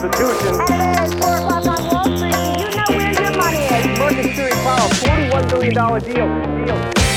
Constitution. At 4 o'clock on Wall Street, you know where your money is? Mercury Power, $41 billion deal. deal.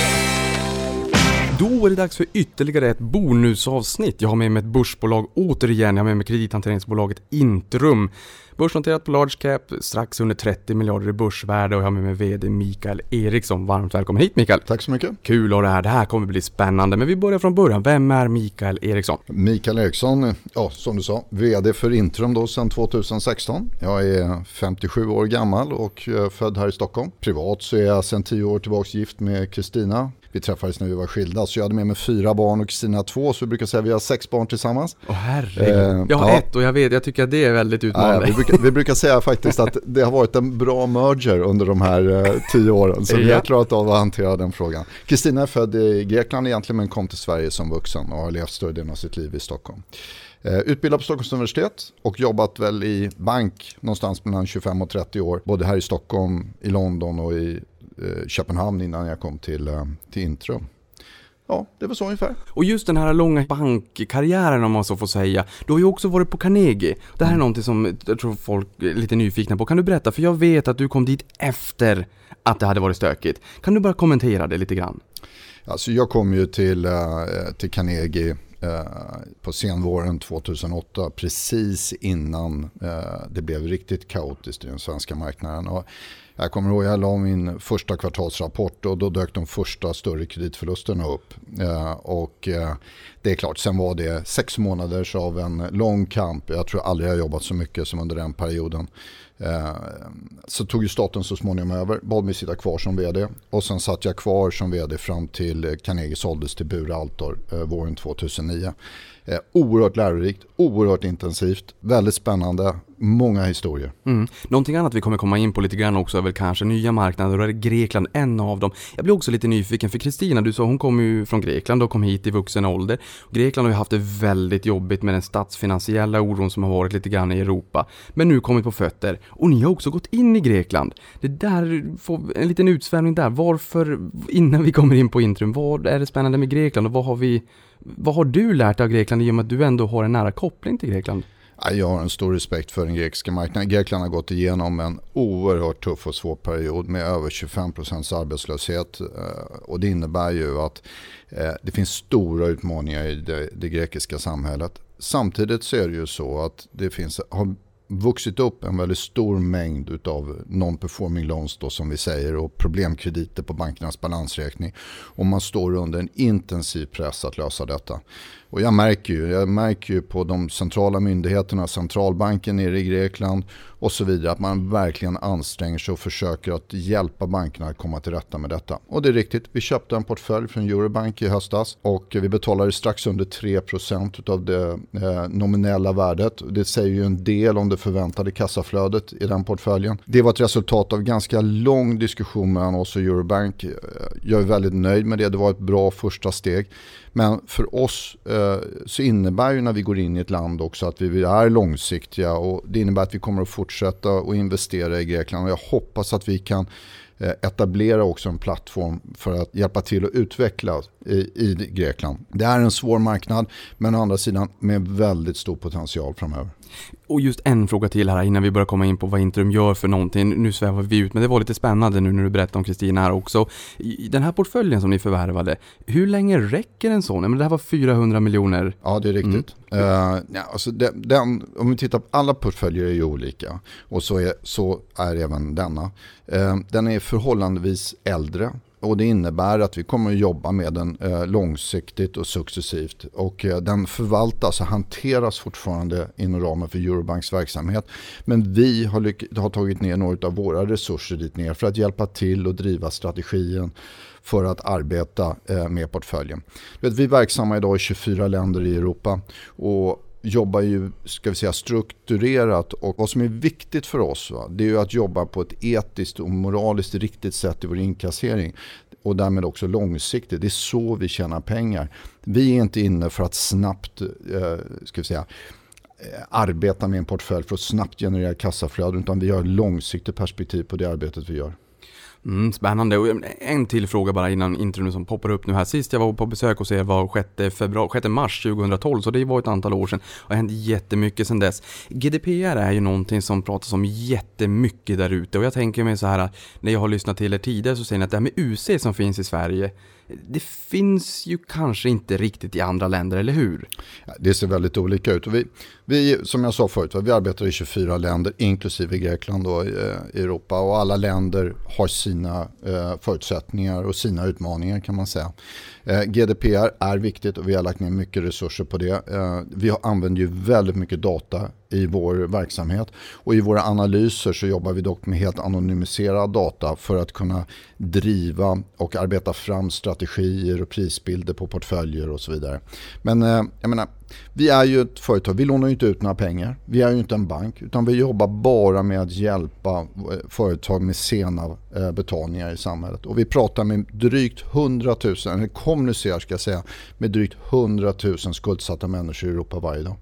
Då är det dags för ytterligare ett bonusavsnitt. Jag har med mig ett börsbolag återigen. Jag har med mig kredithanteringsbolaget Intrum. Börsnoterat på large cap, strax under 30 miljarder i börsvärde och jag har med mig VD Mikael Eriksson. Varmt välkommen hit Mikael! Tack så mycket. Kul att ha det här. Det här kommer bli spännande. Men vi börjar från början. Vem är Mikael Eriksson? Mikael Eriksson, ja som du sa, VD för Intrum då sedan 2016. Jag är 57 år gammal och eh, född här i Stockholm. Privat så är jag sedan 10 år tillbaka gift med Kristina vi träffades när vi var skilda. Så jag hade med mig fyra barn och Kristina två. Så vi brukar säga att vi har sex barn tillsammans. Åh herregud. Eh, jag har ja. ett och jag vet, jag tycker att det är väldigt utmanande. Vi, brukar, vi, brukar, säga faktiskt att det har varit en bra merger under de här eh, tio åren. Så ja. vi har klarat av att hantera den frågan. Kristina är född i Grekland egentligen men kom till Sverige som vuxen och har levt större delen av sitt liv i Stockholm. Eh, utbildad på Stockholms universitet och jobbat väl i bank någonstans mellan 25 och 30 år. Både här i Stockholm, i London och i Köpenhamn innan jag kom till, eh, till Intrum. Ja, det var så ungefär. Och just den här långa bankkarriären om man så får säga. Du har ju också varit på Carnegie. Det här är mm. någonting som jag tror folk är lite nyfikna på. Kan du berätta? För jag vet att du kom dit efter att det hade varit stökigt. Kan du bara kommentera det lite grann? Alltså jag kom ju till, eh, till Carnegie på senvåren 2008 precis innan det blev riktigt kaotiskt i den svenska marknaden. Och jag kommer ihåg jag la min första kvartalsrapport och då dök de första större kreditförlusterna upp. Eh, och eh, det är klart, sen var det sex månader av en lång kamp. Jag tror aldrig jag jobbat så mycket som under den perioden. Eh, så tog ju staten så småningom över, bad mig sitta kvar som vd. Och sen satt jag kvar som vd fram till Carnegie såldes till Bure Altor våren 2009. Oerhört lärorikt, oerhört intensivt, väldigt spännande, många historier. Mm. Någonting annat vi kommer komma in på lite grann också är väl kanske nya marknader och är Grekland en av dem. Jag blir också lite nyfiken för Kristina, du sa hon kommer ju från Grekland och kom hit i vuxen ålder. Grekland har ju haft det väldigt jobbigt med den statsfinansiella oron som har varit lite grann i Europa. Men nu kommit på fötter och ni har också gått in i Grekland. Det där, får en liten utsvävning där. Varför, innan vi kommer in på Intrum, vad är det spännande med Grekland och vad har vi vad har du lärt dig av Grekland i och med att du ändå har en nära koppling till Grekland? Jag har en stor respekt för den grekiska marknaden. Grekland har gått igenom en oerhört tuff och svår period med över 25 procents arbetslöshet. Eh, och det innebär ju att eh, det finns stora utmaningar i det, det grekiska samhället. Samtidigt så är det ju så att det finns, har vuxit upp en väldigt stor mängd av non-performing loans då som vi säger och problemkrediter på bankernas balansräkning. Och man står under en intensiv press att lösa detta. Och jag märker ju, jag märker ju på de centrala myndigheterna, centralbanken nere i Grekland och så vidare att man verkligen anstränger sig och försöker att hjälpa bankerna att komma till rätta med detta. Och det är riktigt, vi köpte en portfölj från Eurobank i höstas och vi betalade strax under 3% av det eh, nominella värdet. Det säger ju en del om det förväntade kassaflödet i den portföljen. Det var ett resultat av ganska lång diskussion mellan oss och Eurobank. Jag är väldigt nöjd med det, det var ett bra första steg. Men för oss eh, så innebär ju när vi går in i ett land också att vi är långsiktiga och det innebär att vi kommer att fortsätta att investera i Grekland och jag hoppas att vi kan eh, etablera också en plattform för att hjälpa till att utveckla i, i Grekland. Det är en svår marknad men å andra sidan med väldigt stor potential framöver. Och just en fråga till här innan vi börjar komma in på vad Intrum gör för någonting. Nu svävar vi ut, men det var lite spännande nu när du berättade om Kristina här också. Den här portföljen som ni förvärvade, hur länge räcker en sån? Men det här var 400 miljoner. Ja, det är riktigt. Mm. Uh, ja, alltså den, den, om vi tittar på alla portföljer är ju olika och så är, så är även denna. Uh, den är förhållandevis äldre och det innebär att vi kommer att jobba med den eh, långsiktigt och successivt. Och eh, den förvaltas och hanteras fortfarande inom ramen för Eurobanks verksamhet. Men vi har, har tagit ner några av våra resurser dit ner för att hjälpa till och driva strategin för att arbeta eh, med portföljen. Vi är verksamma idag i 24 länder i Europa. Och jobbar ju ska vi säga, strukturerat och vad som är viktigt för oss va, det är ju att jobba på ett etiskt och moraliskt riktigt sätt i vår inkassering och därmed också långsiktigt. Det är så vi tjänar pengar. Vi är inte inne för att snabbt eh, ska vi säga, eh, arbeta med en portfölj för att snabbt generera kassaflöden utan vi har ett långsiktigt perspektiv på det arbetet vi gör. Mm, spännande. Och eh, en till fråga bara innan intron som poppar upp nu här. Sist jag var på besök hos er var 6, februari, 6 mars 2012, så det var ett antal år sedan. Det har hänt jättemycket sedan dess. GDPR är ju någonting som pratas om jättemycket där ute och jag tänker mig så här när jag har lyssnat till er tidigare så säger ni att det här med UC som finns i Sverige det finns ju kanske inte riktigt i andra länder, eller hur? Det ser väldigt olika ut. Vi, vi, som jag sa förut, vi arbetar i 24 länder, inklusive Grekland och eh, Europa. Och alla länder har sina eh, förutsättningar och sina utmaningar kan man säga. Eh, GDPR är viktigt och vi har lagt ner mycket resurser på det. Vi använder ju väldigt mycket data i vår verksamhet och i våra analyser så jobbar vi dock med helt anonymiserad data för att kunna driva och arbeta fram strategier och prisbilder på portföljer och så vidare. Men eh, jag menar, vi är ju ett företag, vi lånar ju inte ut några pengar. Vi är ju inte en bank utan vi jobbar bara med att hjälpa eh, företag med sena eh, betalningar i samhället. Och vi pratar med drygt 100 000, eller kommunicerar ska jag säga, med drygt 100 000 skuldsatta människor i Europa varje dag.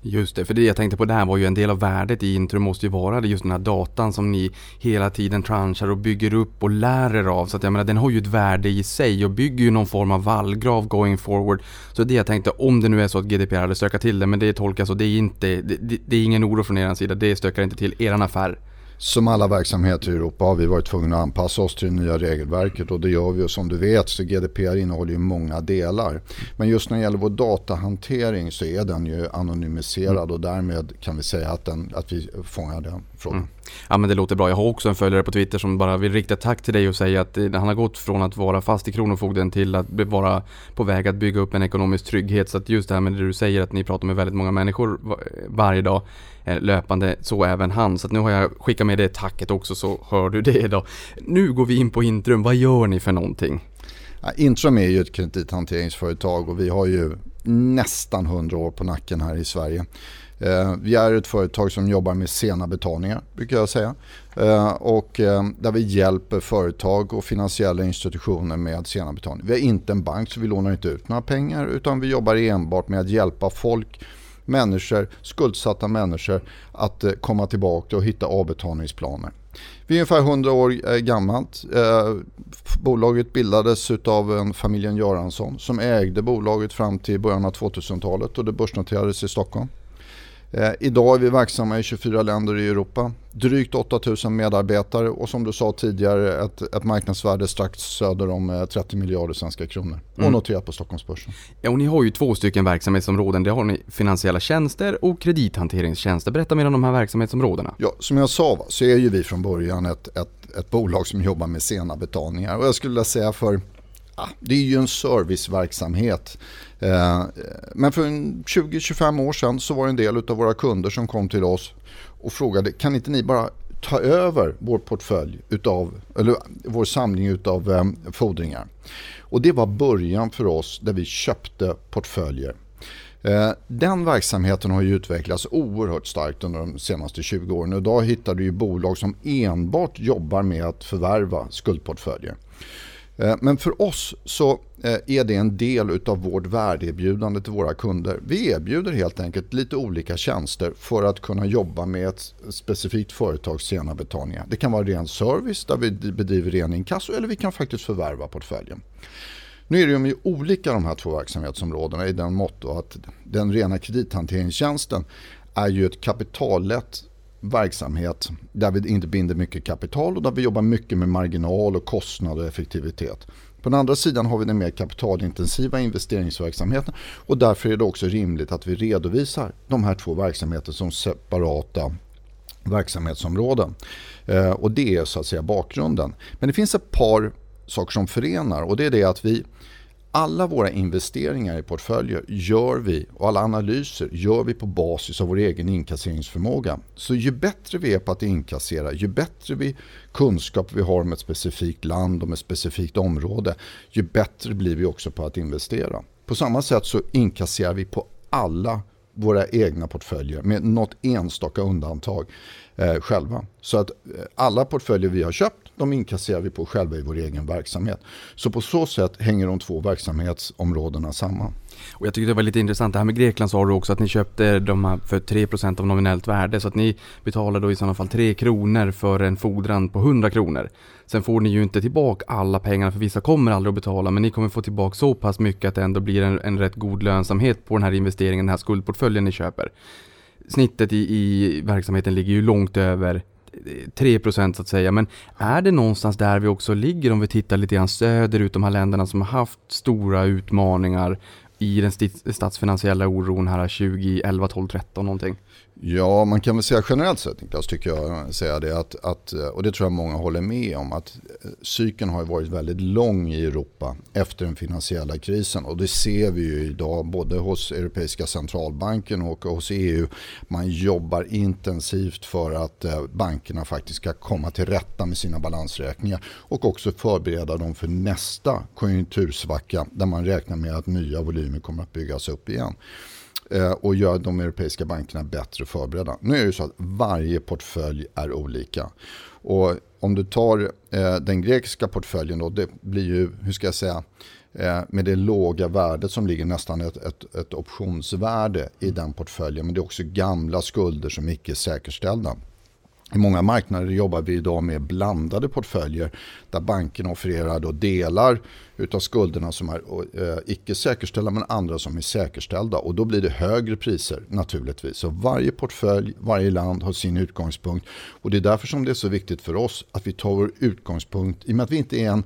Just det, för det jag tänkte på där var ju en del av värdet i intro måste ju vara det just den här datan som ni hela tiden tranchar och bygger upp och lär er av. Så att jag menar den har ju ett värde i sig och bygger ju någon form av vallgrav going forward. Så det jag tänkte om det nu är så att GDPR hade stökat till det, men det tolkas så det är inte, det, det, det är ingen oro från er sida, det stökar inte till eran affär. Som alla verksamheter i Europa har vi varit tvungna att anpassa oss till det nya regelverket och det gör vi och som du vet så GDPR innehåller ju många delar. Men just när det gäller vår datahantering så är den ju anonymiserad mm. och därmed kan vi säga att, den, att vi fångar den frågan. Mm. Ja men det låter bra. Jag har också en följare på Twitter som bara vill rikta tack till dig och säga att eh, han har gått från att vara fast i Kronofogden till att vara på väg att bygga upp en ekonomisk trygghet. Så att just det här med det du säger att ni pratar med väldigt många människor varje dag eh, löpande, så även han. Så att nu har jag skickat med det tacket också så hör du det då. Nu går vi in på Intrum. Vad gör ni för någonting? Ja, Intrum är ju ett kredithanteringsföretag och vi har ju nästan 100 år på nacken här i Sverige. Eh, vi är ett företag som jobbar med sena betalningar, brukar jag säga. Eh, och eh, där vi hjälper företag och finansiella institutioner med sena betalningar. Vi är inte en bank så vi lånar inte ut några pengar utan vi jobbar enbart med att hjälpa folk, människor, skuldsatta människor att komma tillbaka och hitta avbetalningsplaner. Vi är ungefär 100 år gammalt. Bolaget bildades av familjen Göransson som ägde bolaget fram till början av 2000-talet och det börsnoterades i Stockholm. Eh, idag är vi verksamma i 24 länder i Europa. Drygt 8000 medarbetare och som du sa tidigare ett, ett marknadsvärde strax söder om 30 eh, miljarder svenska kronor. Och mm. noterat på Stockholmsbörsen. Ja, och ni har ju två stycken verksamhetsområden. Det har ni finansiella tjänster och kredithanteringstjänster. Berätta mer om de här verksamhetsområdena. Ja, som jag sa så är ju vi från början ett, ett, ett bolag som jobbar med sena betalningar. Och jag skulle vilja säga för det är ju en serviceverksamhet. Eh, men för 20-25 år sedan så var det en del av våra kunder som kom till oss och frågade kan inte ni bara ta över vår portfölj utav, eller vår samling utav ehm, fordringar. Och det var början för oss där vi köpte portföljer. Eh, den verksamheten har ju utvecklats oerhört starkt under de senaste 20 åren. Idag hittar du ju bolag som enbart jobbar med att förvärva skuldportföljer. Eh, men för oss så eh, är det en del av vårt värdeerbjudande till våra kunder. Vi erbjuder helt enkelt lite olika tjänster för att kunna jobba med ett specifikt företags sena betalningar. Det kan vara ren service där vi bedriver ren inkasso eller vi kan faktiskt förvärva portföljen. Nu är de ju olika de här två verksamhetsområdena i den mått att den rena kredithanteringstjänsten är ju ett kapitallätt verksamhet där vi inte binder mycket kapital och där vi jobbar mycket med marginal och kostnad och effektivitet. På den andra sidan har vi den mer kapitalintensiva investeringsverksamheten och därför är det också rimligt att vi redovisar de här två verksamheterna som separata verksamhetsområden. Eh, och det är så att säga bakgrunden. Men det finns ett par saker som förenar och det är det att vi alla våra investeringar i portföljer gör vi och alla analyser gör vi på basis av vår egen inkasseringsförmåga. Så ju bättre vi är på att inkassera, ju bättre vi kunskap vi har om ett specifikt land och ett specifikt område, ju bättre blir vi också på att investera. På samma sätt så inkasserar vi på alla våra egna portföljer med något enstaka undantag eh, själva. Så att eh, alla portföljer vi har köpt de inkasserar vi på själva i vår egen verksamhet. Så på så sätt hänger de två verksamhetsområdena samman. Och jag tyckte det var lite intressant, det här med Grekland sa du också att ni köpte de här för 3% av nominellt värde. Så att ni betalar då i sådana fall 3 kronor för en fordran på 100 kronor. Sen får ni ju inte tillbaka alla pengarna, för vissa kommer aldrig att betala, men ni kommer få tillbaka så pass mycket att det ändå blir en, en rätt god lönsamhet på den här investeringen, den här skuldportföljen ni köper. Snittet i, i verksamheten ligger ju långt över 3 procent så att säga. Men är det någonstans där vi också ligger om vi tittar lite grann söderut, de här länderna som har haft stora utmaningar i den statsfinansiella oron här 2011, 12, 13 någonting? Ja, man kan väl säga generellt sett Niklas, tycker jag, säga det att, att, och det tror jag många håller med om, att eh, cykeln har varit väldigt lång i Europa efter den finansiella krisen och det ser vi ju idag både hos Europeiska centralbanken och hos EU. Man jobbar intensivt för att eh, bankerna faktiskt ska komma till rätta med sina balansräkningar och också förbereda dem för nästa konjunktursvacka där man räknar med att nya volymer kommer att byggas upp igen. Eh, och gör de europeiska bankerna bättre förberedda. Nu är det så att varje portfölj är olika. Och om du tar eh, den grekiska portföljen då, det blir ju, hur ska jag säga, eh, med det låga värdet som ligger nästan ett, ett, ett optionsvärde i den portföljen. Men det är också gamla skulder som icke är säkerställda. I många marknader jobbar vi idag med blandade portföljer där bankerna offererar då delar utav skulderna som är eh, icke säkerställda men andra som är säkerställda och då blir det högre priser naturligtvis. Så varje portfölj, varje land har sin utgångspunkt och det är därför som det är så viktigt för oss att vi tar vår utgångspunkt i och med att vi inte är en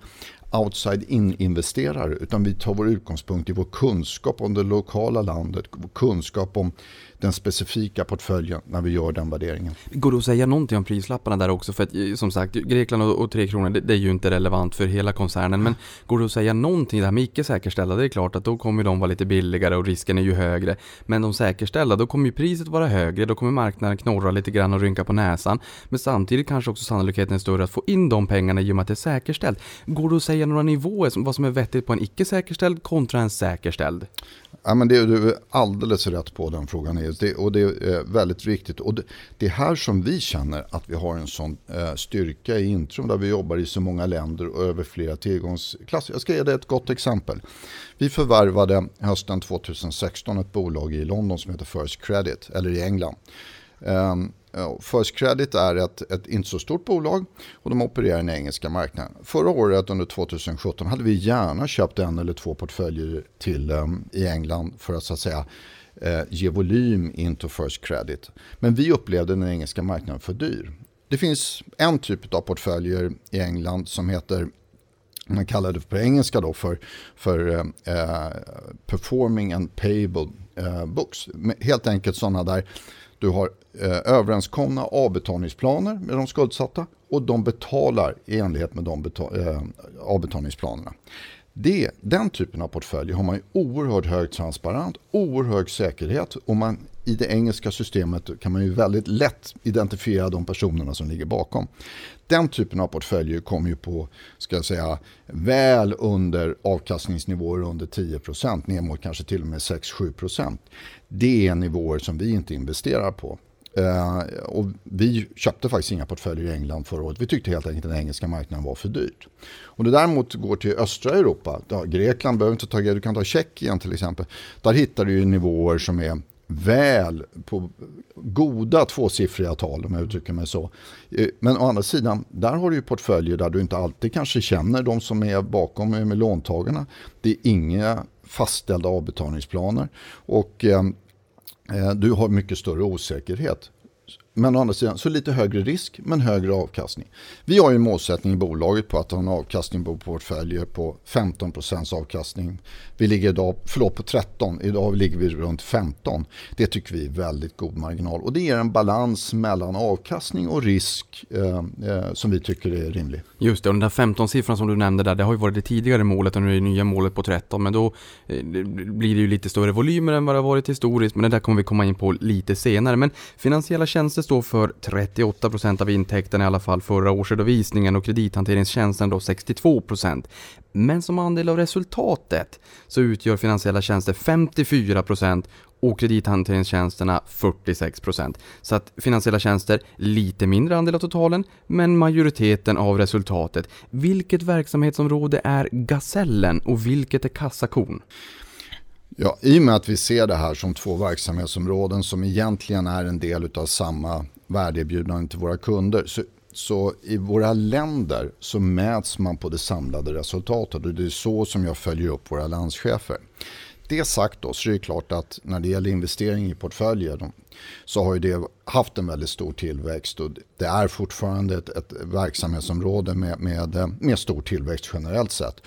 outside-in-investerare utan vi tar vår utgångspunkt i vår kunskap om det lokala landet, vår kunskap om den specifika portföljen när vi gör den värderingen. Går det att säga någonting om prislapparna där också? För att eh, som sagt, Grekland och, och 3 kronor, det, det, är ju inte relevant för hela koncernen. Men går det att säga någonting, det här med icke säkerställda, det är klart att då kommer de vara lite billigare och risken är ju högre. Men de säkerställda, då kommer ju priset vara högre, då kommer marknaden knorra lite grann och rynka på näsan. Men samtidigt kanske också sannolikheten är större att få in de pengarna i och med att det är säkerställt. Går det att säga några nivåer, vad som är vettigt på en icke säkerställd kontra en säkerställd? Ja, men det, du är alldeles rätt på den frågan Det, och det är eh, väldigt viktigt. Och det, det, är här som vi känner att vi har en sån eh, styrka i Intrum där vi jobbar i så många länder och över flera tillgångsklasser. Jag ska ge dig ett gott exempel. Vi förvärvade hösten 2016 ett bolag i London som heter First Credit, eller i England. Um, First Credit är ett, ett inte så stort bolag och de opererar i den engelska marknaden. Förra året under 2017 hade vi gärna köpt en eller två portföljer till um, i England för att så att säga uh, ge volym in till First Credit. Men vi upplevde den engelska marknaden för dyr. Det finns en typ av portföljer i England som heter man kallar det på engelska då för, för uh, performing and payable uh, books. Helt enkelt sådana där du har eh, överenskomna avbetalningsplaner med de skuldsatta och de betalar i enlighet med de eh, avbetalningsplanerna. Det, den typen av portfölj har man ju oerhört hög transparent, oerhört säkerhet och man, i det engelska systemet kan man ju väldigt lätt identifiera de personerna som ligger bakom. Den typen av portföljer kommer ju på, ska jag säga, väl under avkastningsnivåer under 10 procent, ner mot kanske till och med 6-7 procent. Det är nivåer som vi inte investerar på. Uh, och vi köpte faktiskt inga portföljer i England förra året. Vi tyckte helt enkelt att den engelska marknaden var för dyrt. Om du däremot går till östra Europa, då, Grekland behöver inte ta, du kan ta Tjeckien till exempel. Där hittar du nivåer som är väl på goda tvåsiffriga tal om jag uttrycker mig så. Eh, men å andra sidan, där har du ju portföljer där du inte alltid kanske känner de som är bakom med låntagarna. Det är inga fastställda avbetalningsplaner och eh, Eh, du har mycket större osäkerhet. Men å andra sidan så lite högre risk men högre avkastning. Vi har ju en målsättning i bolaget på att ha en avkastning på portföljer på 15% avkastning. Vi ligger idag, förlåt på 13, idag ligger vi runt 15. Det tycker vi är väldigt god marginal och det ger en balans mellan avkastning och risk eh, eh, som vi tycker är rimlig. Just det, och den där 15-siffran som du nämnde där, det har ju varit det tidigare målet och nu är det nya målet på 13 men då eh, blir det ju lite större volymer än vad det har varit historiskt men det där kommer vi komma in på lite senare. Men finansiella tjänster står för 38% av intäkterna i alla fall förra årsredovisningen och kredithanteringstjänsten då 62%. Men som andel av resultatet så utgör finansiella tjänster 54% och kredithanteringstjänsterna 46%. Så att finansiella tjänster, lite mindre andel av totalen, men majoriteten av resultatet. Vilket verksamhetsområde är gasellen och vilket är kassakon? Ja, I och med att vi ser det här som två verksamhetsområden som egentligen är en del av samma värdeerbjudande till våra kunder så så i våra länder så mäts man på det samlade resultatet och det är så som jag följer upp våra landschefer. Det sagt då så är det klart att när det gäller investering i portföljer så har ju det haft en väldigt stor tillväxt och det är fortfarande ett, ett verksamhetsområde med, med, med stor tillväxt generellt sett.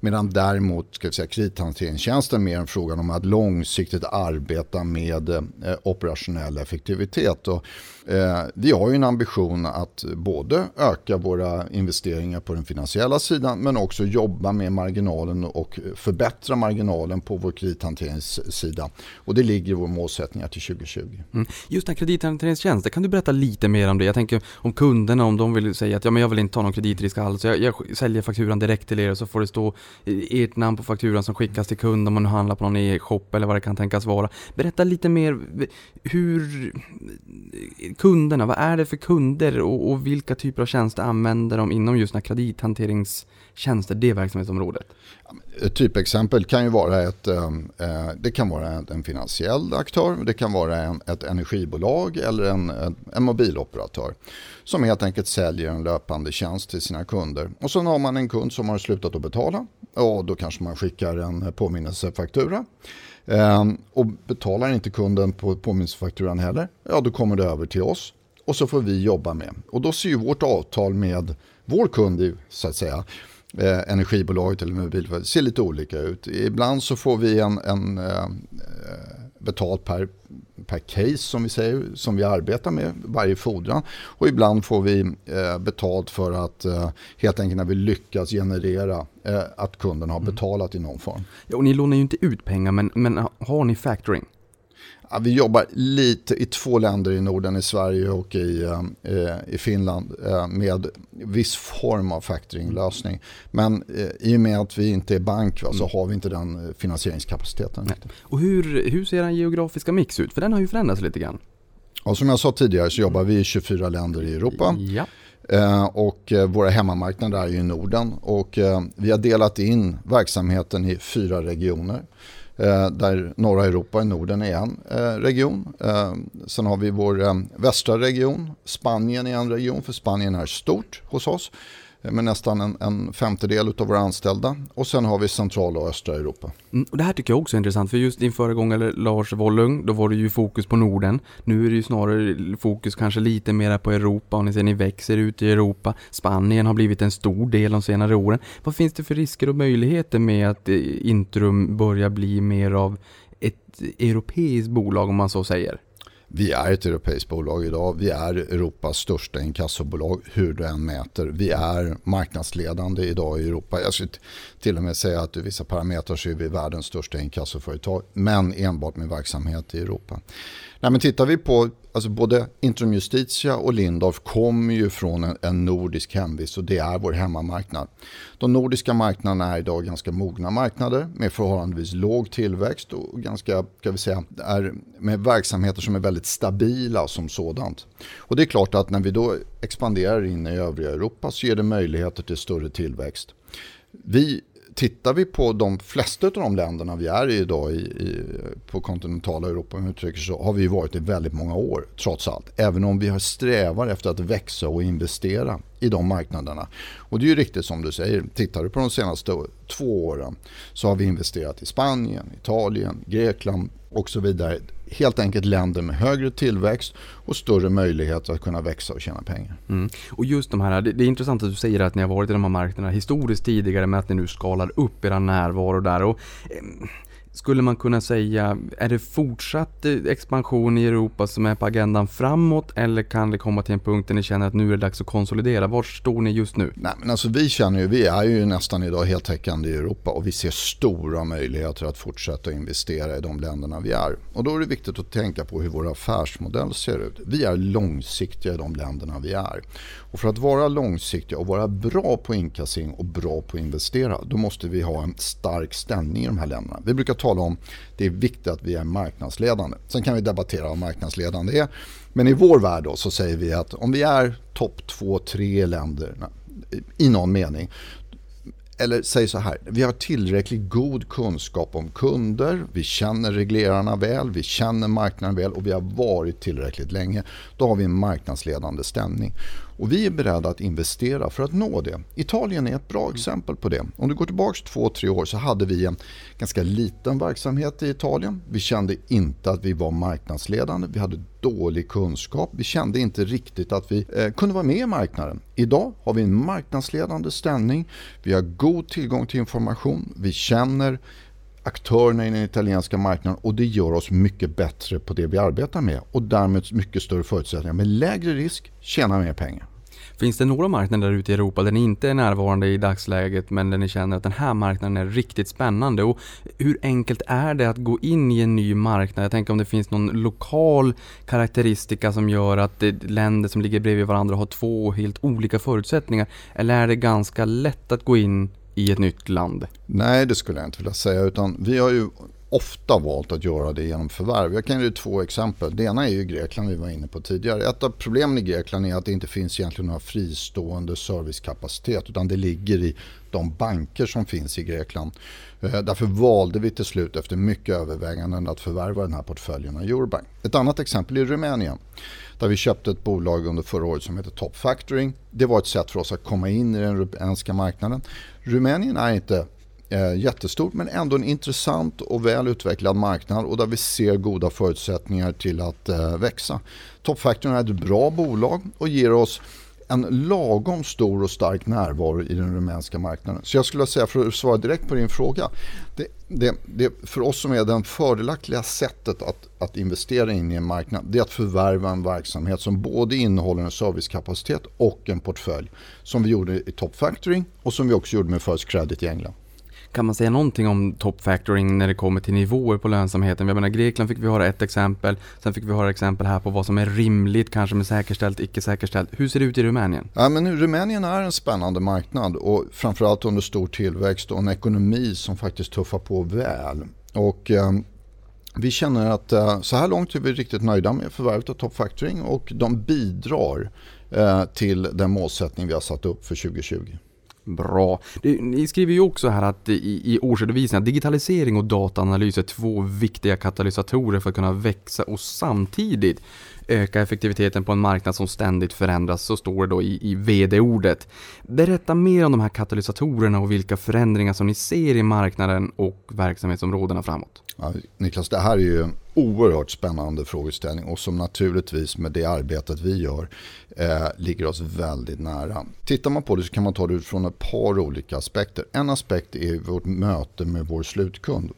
Medan däremot ska vi säga, kredithanteringstjänsten är mer en fråga om att långsiktigt arbeta med eh, operationell effektivitet. Och, eh, vi har ju en ambition att både öka våra investeringar på den finansiella sidan men också jobba med marginalen och förbättra marginalen på vår kredithanteringssida. Och det ligger i vår målsättning till 2020. Mm. Just den här kredithanteringstjänsten, kan du berätta lite mer om det? Jag tänker om kunderna, om de vill säga att ja, men jag vill inte ta någon kreditrisk alls, jag, jag säljer fakturan direkt till er och så får det stå ert namn på fakturan som skickas till kund om man nu handlar på någon e-shop eller vad det kan tänkas vara. Berätta lite mer hur kunderna, vad är det för kunder och, och vilka typer av tjänster använder de inom just den här kredithanterings tjänster, det verksamhetsområdet? Ett typexempel kan ju vara ett, ehm, eh, det kan vara en finansiell aktör, det kan vara en, ett energibolag eller en, en mobiloperatör som helt enkelt säljer en löpande tjänst till sina kunder. Och sen har man en kund som har slutat att betala och då kanske man skickar en påminnelsefaktura. Ehm, och betalar inte kunden på påminnelsefakturan heller, ja då kommer det över till oss och så får vi jobba med. Och då ser ju vårt avtal med vår kund så att säga eh, energibolaget eller mobilföretag ser lite olika ut. Ibland så får vi en, en eh, betalt per, per case som vi säger, som vi arbetar med varje fordran. Och ibland får vi eh, betalt för att eh, helt enkelt när vi lyckas generera eh, att kunden har mm. betalat mm. i någon form. Ja, och ni lånar ju inte ut pengar men, men har ni factoring? Ja, vi jobbar lite i två länder i Norden, i Sverige och i, eh, i Finland eh, med viss form av factoringlösning. Men eh, i och med att vi inte är bank va, så mm. har vi inte den eh, finansieringskapaciteten. Nej. Och hur, hur ser den geografiska mix ut? För den har ju förändrats lite grann. Ja, som jag sa tidigare så jobbar vi i 24 länder i Europa. Ja. Eh, och eh, våra hemmamarknader är ju i Norden. Och vi har delat in verksamheten i fyra regioner. Eh, där norra Europa och Norden är en eh, region. Eh, sen har vi vår eh, västra region, Spanien är en region, för Spanien är stort hos oss Eh, med nästan en, en femtedel av våra anställda. Och sen har vi centrala och östra Europa. Mm, och det här tycker jag också är intressant, för just din föregångare Lars Wollung, då var det ju fokus på Norden. Nu är det ju snarare fokus kanske lite mer på Europa och ni ser ni växer ut i Europa. Spanien har blivit en stor del de senare åren. Vad finns det för risker och möjligheter med att eh, Intrum börjar bli mer av ett europeiskt bolag om man så säger? Vi är ett europeiskt bolag idag. Vi är Europas största inkassobolag hur du än mäter. Vi är marknadsledande idag i Europa. Jag skulle till och med säga att i vissa parametrar så är vi världens största inkassoföretag. Men enbart med verksamhet i Europa. Nej, men tittar vi på alltså både Intrum Justitia och Lindorf kommer ju från en, en, nordisk hemvist och det är vår hemmamarknad. De nordiska marknaderna är idag ganska mogna marknader med förhållandevis låg tillväxt och ganska, ska vi säga, är med verksamheter som är väldigt stabila som sådant. Och det är klart att när vi då expanderar in i övriga Europa så ger det möjligheter till större tillväxt. Vi tittar vi på de flesta av de länderna vi är i idag i, i, på kontinentala Europa om uttrycker så har vi varit i väldigt många år trots allt. Även om vi har strävar efter att växa och investera i de marknaderna. Och det är ju riktigt som du säger, tittar du på de senaste två åren så har vi investerat i Spanien, Italien, Grekland och så vidare helt enkelt länder med högre tillväxt och större möjligheter att kunna växa och tjäna pengar. Mm. Och just de här, det, är intressant att du säger att ni har varit i de här marknaderna historiskt tidigare med att ni nu skalar upp era närvaro där. Och, eh, skulle man kunna säga, är det fortsatt eh, expansion i Europa som är på agendan framåt eller kan det komma till en punkt där ni känner att nu är det dags att konsolidera? Var står ni just nu? Nej, men alltså vi känner ju, vi är ju nästan idag heltäckande i Europa och vi ser stora möjligheter att fortsätta investera i de länderna vi är. Och då är det viktigt att tänka på hur vår affärsmodell ser ut. Vi är långsiktiga i de länderna vi är. Och för att vara långsiktiga och vara bra på inkassering och bra på att investera, då måste vi ha en stark ställning i de här länderna. Vi brukar tala om om det är viktigt att vi är marknadsledande. Sen kan vi debattera vad marknadsledande är. Men i vår värld då så säger vi att om vi är topp två, tre länder i någon mening eller säg så här, vi har tillräckligt god kunskap om kunder, vi känner reglerarna väl, vi känner marknaden väl och vi har varit tillräckligt länge. Då har vi en marknadsledande ställning. Och vi är beredda att investera för att nå det. Italien är ett bra exempel på det. Om du går tillbaka två, tre år så hade vi en ganska liten verksamhet i Italien. Vi kände inte att vi var marknadsledande. Vi hade dålig kunskap. Vi kände inte riktigt att vi eh, kunde vara med i marknaden. Idag har vi en marknadsledande ställning. Vi har god tillgång till information. Vi känner aktörerna i den italienska marknaden och det gör oss mycket bättre på det vi arbetar med och därmed mycket större förutsättningar med lägre risk, tjäna mer pengar. Finns det några marknader ute i Europa där ni inte är närvarande i dagsläget men där ni känner att den här marknaden är riktigt spännande? Och hur enkelt är det att gå in i en ny marknad? Jag tänker om det finns någon lokal karaktäristika som gör att eh, länder som ligger bredvid varandra har två helt olika förutsättningar. Eller är det ganska lätt att gå in i ett nytt land? Nej, det skulle jag inte vilja säga. Utan vi har ju ofta valt att göra det genom förvärv. Jag kan ge två exempel. Det ena är ju Grekland vi var inne på tidigare. Ett av problemen i Grekland är att det inte finns egentligen några fristående servicekapacitet utan det ligger i de banker som finns i Grekland. Eh, därför valde vi till slut efter mycket överväganden att förvärva den här portföljen av Eurobank. Ett annat exempel är Rumänien där vi köpte ett bolag under förra året som heter Top Factoring. Det var ett sätt för oss att komma in i den rumänska marknaden. Rumänien är inte eh, jättestort men ändå en intressant och väl utvecklad marknad och där vi ser goda förutsättningar till att eh, växa. Top Factoring är ett bra bolag och ger oss en lagom stor och stark närvaro i den rumänska marknaden. Så jag skulle säga, för att svara direkt på din fråga, det, det, det för oss som är det fördelaktiga sättet att, att investera in i en marknad, det är att förvärva en verksamhet som både innehåller en servicekapacitet och en portfölj. Som vi gjorde i Top Factoring och som vi också gjorde med First Credit i England. Kan man säga någonting om top factoring när det kommer till nivåer på lönsamheten? Jag menar Grekland fick vi höra ett exempel, sen fick vi höra exempel här på vad som är rimligt, kanske med säkerställt, icke säkerställt. Hur ser det ut i Rumänien? Ja, men Rumänien är en spännande marknad och framförallt under stor tillväxt och en ekonomi som faktiskt tuffar på väl. Och, eh, vi känner att eh, så här långt är vi riktigt nöjda med förvärvet av Top Factoring och de bidrar eh, till den målsättning vi har satt upp för 2020. Bra. Ni skriver ju också här att i, i årsredovisningen att digitalisering och dataanalys är två viktiga katalysatorer för att kunna växa och samtidigt öka effektiviteten på en marknad som ständigt förändras, så står det då i, i VD-ordet. Berätta mer om de här katalysatorerna och vilka förändringar som ni ser i marknaden och verksamhetsområdena framåt. Ja, Niklas, det här är ju oerhört spännande frågeställning och som naturligtvis med det arbetet vi gör eh, ligger oss väldigt nära. Tittar man på det så kan man ta det utifrån ett par olika aspekter. En aspekt är vårt möte med vår slutkund.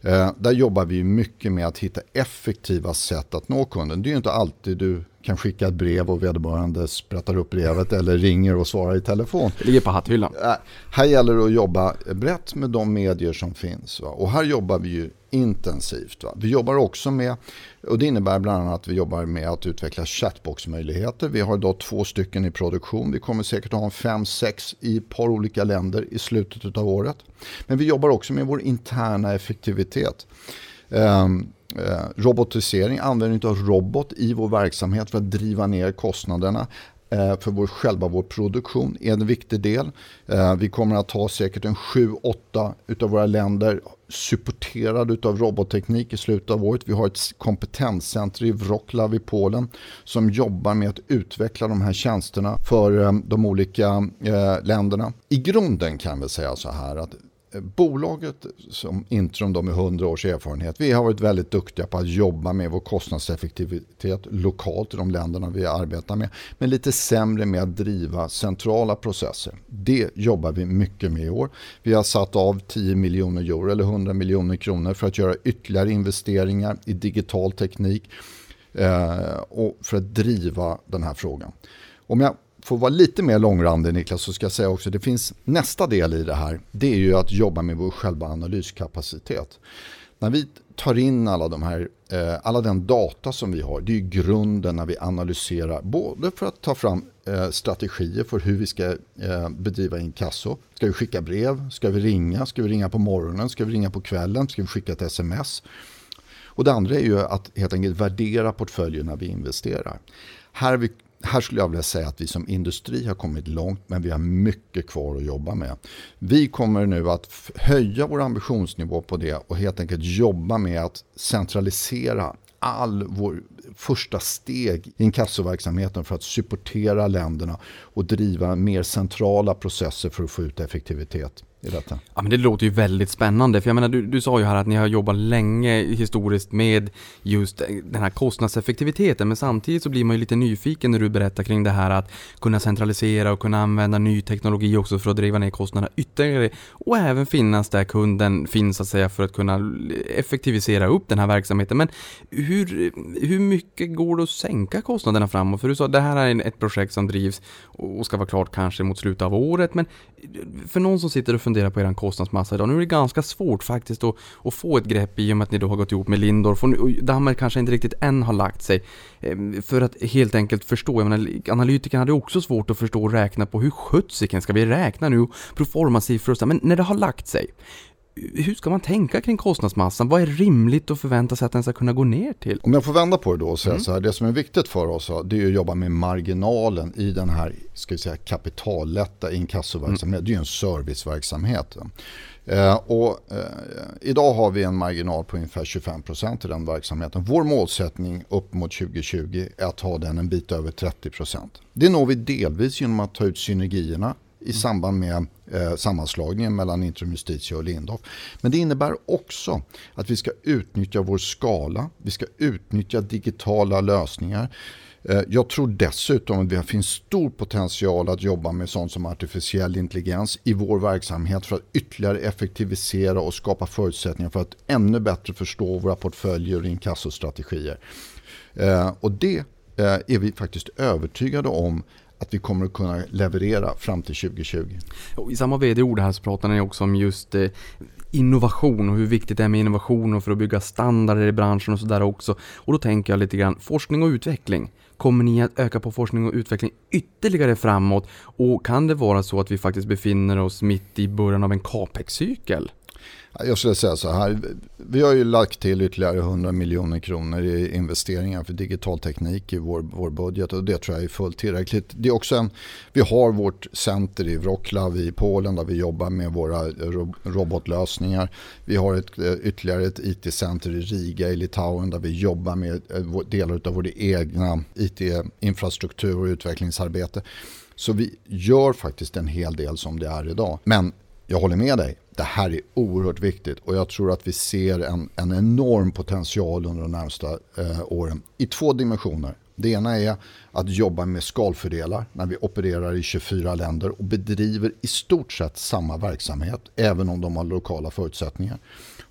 Eh, där jobbar vi mycket med att hitta effektiva sätt att nå kunden. Det är ju inte alltid du kan skicka ett brev och vederbörande sprättar upp brevet eller ringer och svarar i telefon. Det ligger på hatthyllan. Äh, här gäller det att jobba brett med de medier som finns. Va? Och här jobbar vi ju intensivt. Va? Vi jobbar också med, och det innebär bland annat att vi jobbar med att utveckla chatboxmöjligheter. Vi har idag två stycken i produktion. Vi kommer säkert att ha en fem, sex i ett par olika länder i slutet av året. Men vi jobbar också med vår interna effektivitet. Um, eh, Eh, robotisering, användning av robot i vår verksamhet för att driva ner kostnaderna eh, för vår, själva vår produktion är en viktig del. Eh, vi kommer att ha säkert en 7-8 utav våra länder supporterade av robotteknik i slutet av året. Vi har ett kompetenscenter i Wroclaw i Polen som jobbar med att utveckla de här tjänsterna för eh, de olika eh, länderna. I grunden kan vi säga så här att bolaget som Intrum då med 100 års erfarenhet, vi har varit väldigt duktiga på att jobba med vår kostnadseffektivitet lokalt i de länderna vi arbetar med. Men lite sämre med att driva centrala processer. Det jobbar vi mycket med i år. Vi har satt av 10 miljoner euro eller 100 miljoner kronor för att göra ytterligare investeringar i digital teknik eh, och för att driva den här frågan. Om jag får vara lite mer långrandig Niklas så ska jag säga också det finns nästa del i det här. Det är ju att jobba med vår själva analyskapacitet. När vi tar in alla, de här, eh, alla den data som vi har, det är ju grunden när vi analyserar, både för att ta fram eh, strategier för hur vi ska eh, bedriva inkasso. Ska vi skicka brev? Ska vi ringa? Ska vi ringa på morgonen? Ska vi ringa på kvällen? Ska vi skicka ett sms? Och det andra är ju att helt enkelt värdera portföljen när vi investerar. Här, vi, här skulle jag vilja säga att vi som industri har kommit långt men vi har mycket kvar att jobba med. Vi kommer nu att höja vår ambitionsnivå på det och helt enkelt jobba med att centralisera all vår första steg i inkassoverksamheten för att supportera länderna och driva mer centrala processer för att få ut effektivitet i detta. Ja men det låter ju väldigt spännande, för jag menar du, du sa ju här att ni har jobbat länge historiskt med just den här kostnadseffektiviteten, men samtidigt så blir man ju lite nyfiken när du berättar kring det här att kunna centralisera och kunna använda ny teknologi också för att driva ner kostnaderna ytterligare och även finnas där kunden finns så att säga för att kunna effektivisera upp den här verksamheten. Men hur, hur mycket går det att sänka kostnaderna framåt? För du sa att det här är ett projekt som drivs och ska vara klart kanske mot slutet av året, men för någon som sitter och funderar fundera på er kostnadsmassa idag. Nu är det ganska svårt faktiskt att, att få ett grepp i och med att ni då har gått ihop med Lindorf och, och Dammer kanske inte riktigt än har lagt sig. Eh, för att helt enkelt förstå, jag menar, analytikerna hade också svårt att förstå och räkna på hur sjuttsiken ska vi räkna nu, proforma-siffror och så, men när det har lagt sig, hur ska man tänka kring kostnadsmassan? Vad är rimligt att förvänta sig att den ska kunna gå ner till? Om jag får vända på det då och säga mm. så här, det som är viktigt för oss det är att jobba med marginalen i den här ska vi säga, kapitallätta inkassoverksamheten. Mm. Det är ju en serviceverksamhet. Eh, och, eh, idag har vi en marginal på ungefär 25% i den verksamheten. Vår målsättning upp mot 2020 är att ha den en bit över 30%. Det når vi delvis genom att ta ut synergierna i samband med eh, sammanslagningen mellan Intrum Justitia och Lindhoff. Men det innebär också att vi ska utnyttja vår skala, vi ska utnyttja digitala lösningar. Eh, jag tror dessutom att det finns stor potential att jobba med sånt som artificiell intelligens i vår verksamhet för att ytterligare effektivisera och skapa förutsättningar för att ännu bättre förstå våra portföljer och inkassostrategier. Eh, och det eh, är vi faktiskt övertygade om att vi kommer att kunna leverera fram till 2020. Och I samma vd-ord här så pratar ni också om just eh, innovation och hur viktigt det är med innovation och för att bygga standarder i branschen och sådär också. Och då tänker jag lite grann forskning och utveckling. Kommer ni att öka på forskning och utveckling ytterligare framåt? Och kan det vara så att vi faktiskt befinner oss mitt i början av en capex-cykel? Jag skulle säga så här, vi har ju lagt till ytterligare 100 miljoner kronor i investeringar för digital teknik i vår, vår budget och det tror jag är fullt tillräckligt. Det är också en, vi har vårt center i Wroclaw i Polen där vi jobbar med våra robotlösningar. Vi har ett, eh, ytterligare ett IT-center i Riga i Litauen där vi jobbar med eh, delar av vår egna IT-infrastruktur och utvecklingsarbete. Så vi gör faktiskt en hel del som det är idag. Men jag håller med dig. Det här är oerhört viktigt och jag tror att vi ser en, en enorm potential under de närmsta eh, åren i två dimensioner. Det ena är att jobba med skalfördelar när vi opererar i 24 länder och bedriver i stort sett samma verksamhet även om de har lokala förutsättningar.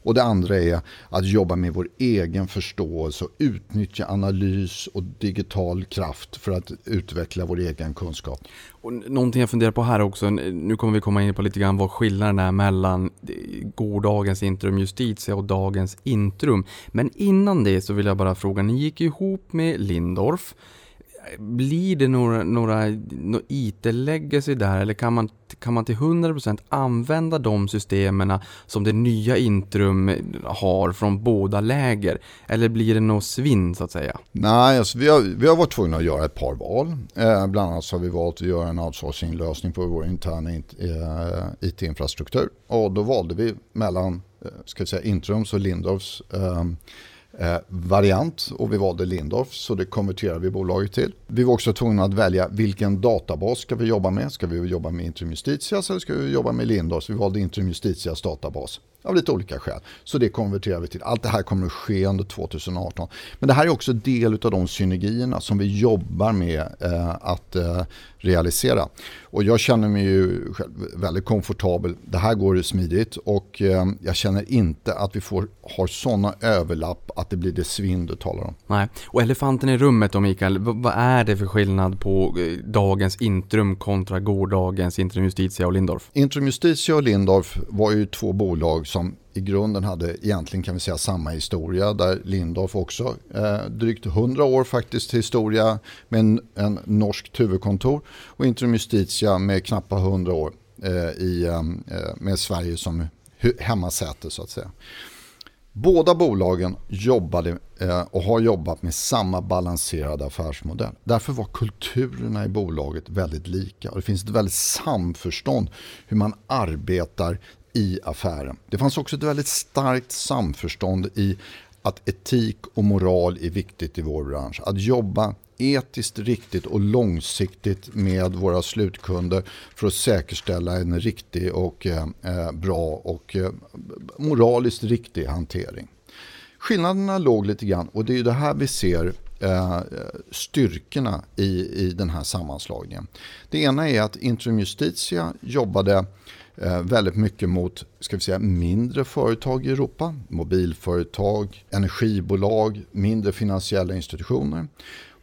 Och det andra är att jobba med vår egen förståelse och utnyttja analys och digital kraft för att utveckla vår egen kunskap. Och någonting jag funderar på här också, nu kommer vi komma in på lite grann vad skillnaden är mellan gårdagens Intrum Justitia och dagens Intrum. Men innan det så vill jag bara fråga, ni gick ihop med Lindorf blir det några, några, några IT-legacy där eller kan man, kan man till 100% använda de systemen som det nya Intrum har från båda läger? Eller blir det något svinn så att säga? Nej, alltså, vi, har, vi har varit tvungna att göra ett par val. Eh, bland annat så har vi valt att göra en outsourcing-lösning på vår interna eh, IT-infrastruktur. Och då valde vi mellan eh, ska säga, Intrums och Lindorfs eh, eh, variant och vi valde Lindorf så det konverterade vi bolaget till. Vi var också tvungna att välja vilken databas ska vi jobba med. Ska vi jobba med Intrum Justitias eller ska vi jobba med Lindorf? Så vi valde Intrum Justitias databas av lite olika skäl. Så det konverterar vi till. Allt det här kommer att ske under 2018. Men det här är också del av de synergierna som vi jobbar med eh, att eh, realisera. Och jag känner mig ju väldigt komfortabel. Det här går smidigt och eh, jag känner inte att vi får, har sådana överlapp att det blir det svinn du talar om. Nej, och elefanten i rummet då Mikael, vad är det för skillnad på eh, dagens Intrum kontra gårdagens Intrum Justitia och Lindorf? Intrum Justitia och Lindorf var ju två bolag som i grunden hade egentligen kan vi säga samma historia där Lindorf också eh, drygt 100 år faktiskt historia med en, en norskt huvudkontor och Intrum Justitia med knappt 100 år eh, i, eh, med Sverige som hemmasäte så att säga. Båda bolagen jobbade eh, och har jobbat med samma balanserade affärsmodell. Därför var kulturerna i bolaget väldigt lika och det finns ett väldigt samförstånd hur man arbetar i affären. Det fanns också ett väldigt starkt samförstånd i att etik och moral är viktigt i vår bransch. Att jobba etiskt riktigt och långsiktigt med våra slutkunder för att säkerställa en riktig och eh, eh bra och eh, moraliskt riktig hantering. Skillnaderna låg lite grann och det är det här vi ser eh, styrkorna i, i den här sammanslagningen. Det ena är att Intrum Justitia jobbade Eh, Eh, väldigt mycket mot ska vi säga, mindre företag i Europa. Mobilföretag, energibolag, mindre finansiella institutioner.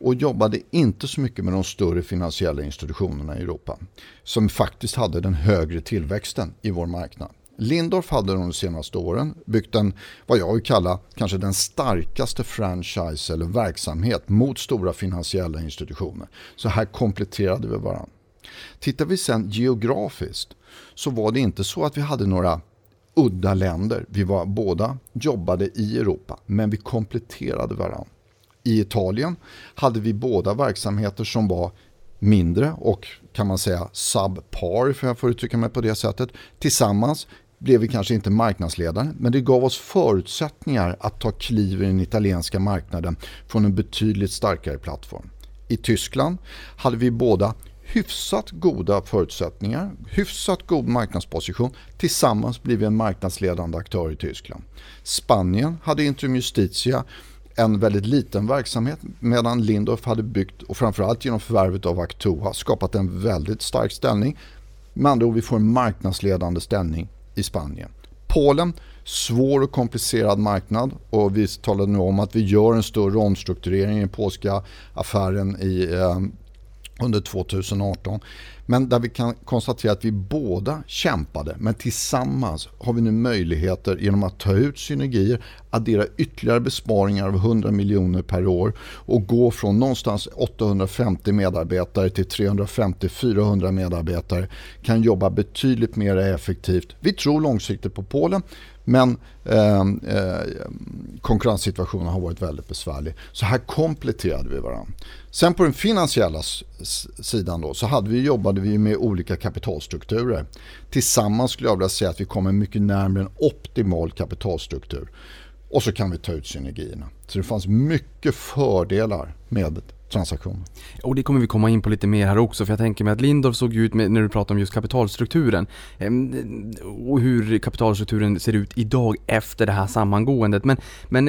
Och jobbade inte så mycket med de större finansiella institutionerna i Europa. Som faktiskt hade den högre tillväxten i vår marknad. Lindorff hade de senaste åren byggt en, vad jag vill kalla, kanske den starkaste franchise eller verksamhet mot stora finansiella institutioner. Så här kompletterade vi varandra. Tittar vi sen geografiskt så var det inte så att vi hade några udda länder. Vi var båda jobbade i Europa, men vi kompletterade varandra. I Italien hade vi båda verksamheter som var mindre och kan man säga subpar, för jag får uttrycka mig på det sättet. Tillsammans blev vi kanske inte marknadsledare, men det gav oss förutsättningar att ta kliv i den italienska marknaden från en betydligt starkare plattform. I Tyskland hade vi båda hyfsat goda förutsättningar, hyfsat god marknadsposition. Tillsammans blir vi en marknadsledande aktör i Tyskland. Spanien hade Intrum Justitia en väldigt liten verksamhet medan Lindorff hade byggt och framförallt genom förvärvet av Actua skapat en väldigt stark ställning. Med andra ord, vi får en marknadsledande ställning i Spanien. Polen, svår och komplicerad marknad och vi talade nu om att vi gör en större omstrukturering i den polska affären i eh, under 2018. Men där vi kan konstatera att vi båda kämpade men tillsammans har vi nu möjligheter genom att ta ut synergier, addera ytterligare besparingar av 100 miljoner per år och gå från någonstans 850 medarbetare till 350-400 medarbetare kan jobba betydligt mer effektivt. Vi tror långsiktigt på Polen men eh, eh, konkurrenssituationen har varit väldigt besvärlig. Så här kompletterade vi varandra. Sen på den finansiella sidan då, så hade vi, jobbade vi med olika kapitalstrukturer. Tillsammans skulle jag vilja säga att vi kommer mycket närmare en optimal kapitalstruktur. Och så kan vi ta ut synergierna. Så det fanns mycket fördelar med transaktioner. Och det kommer vi komma in på lite mer här också för jag tänker mig att Lindorff såg ut med, när du pratar om just kapitalstrukturen och hur kapitalstrukturen ser ut idag efter det här sammangåendet. Men, men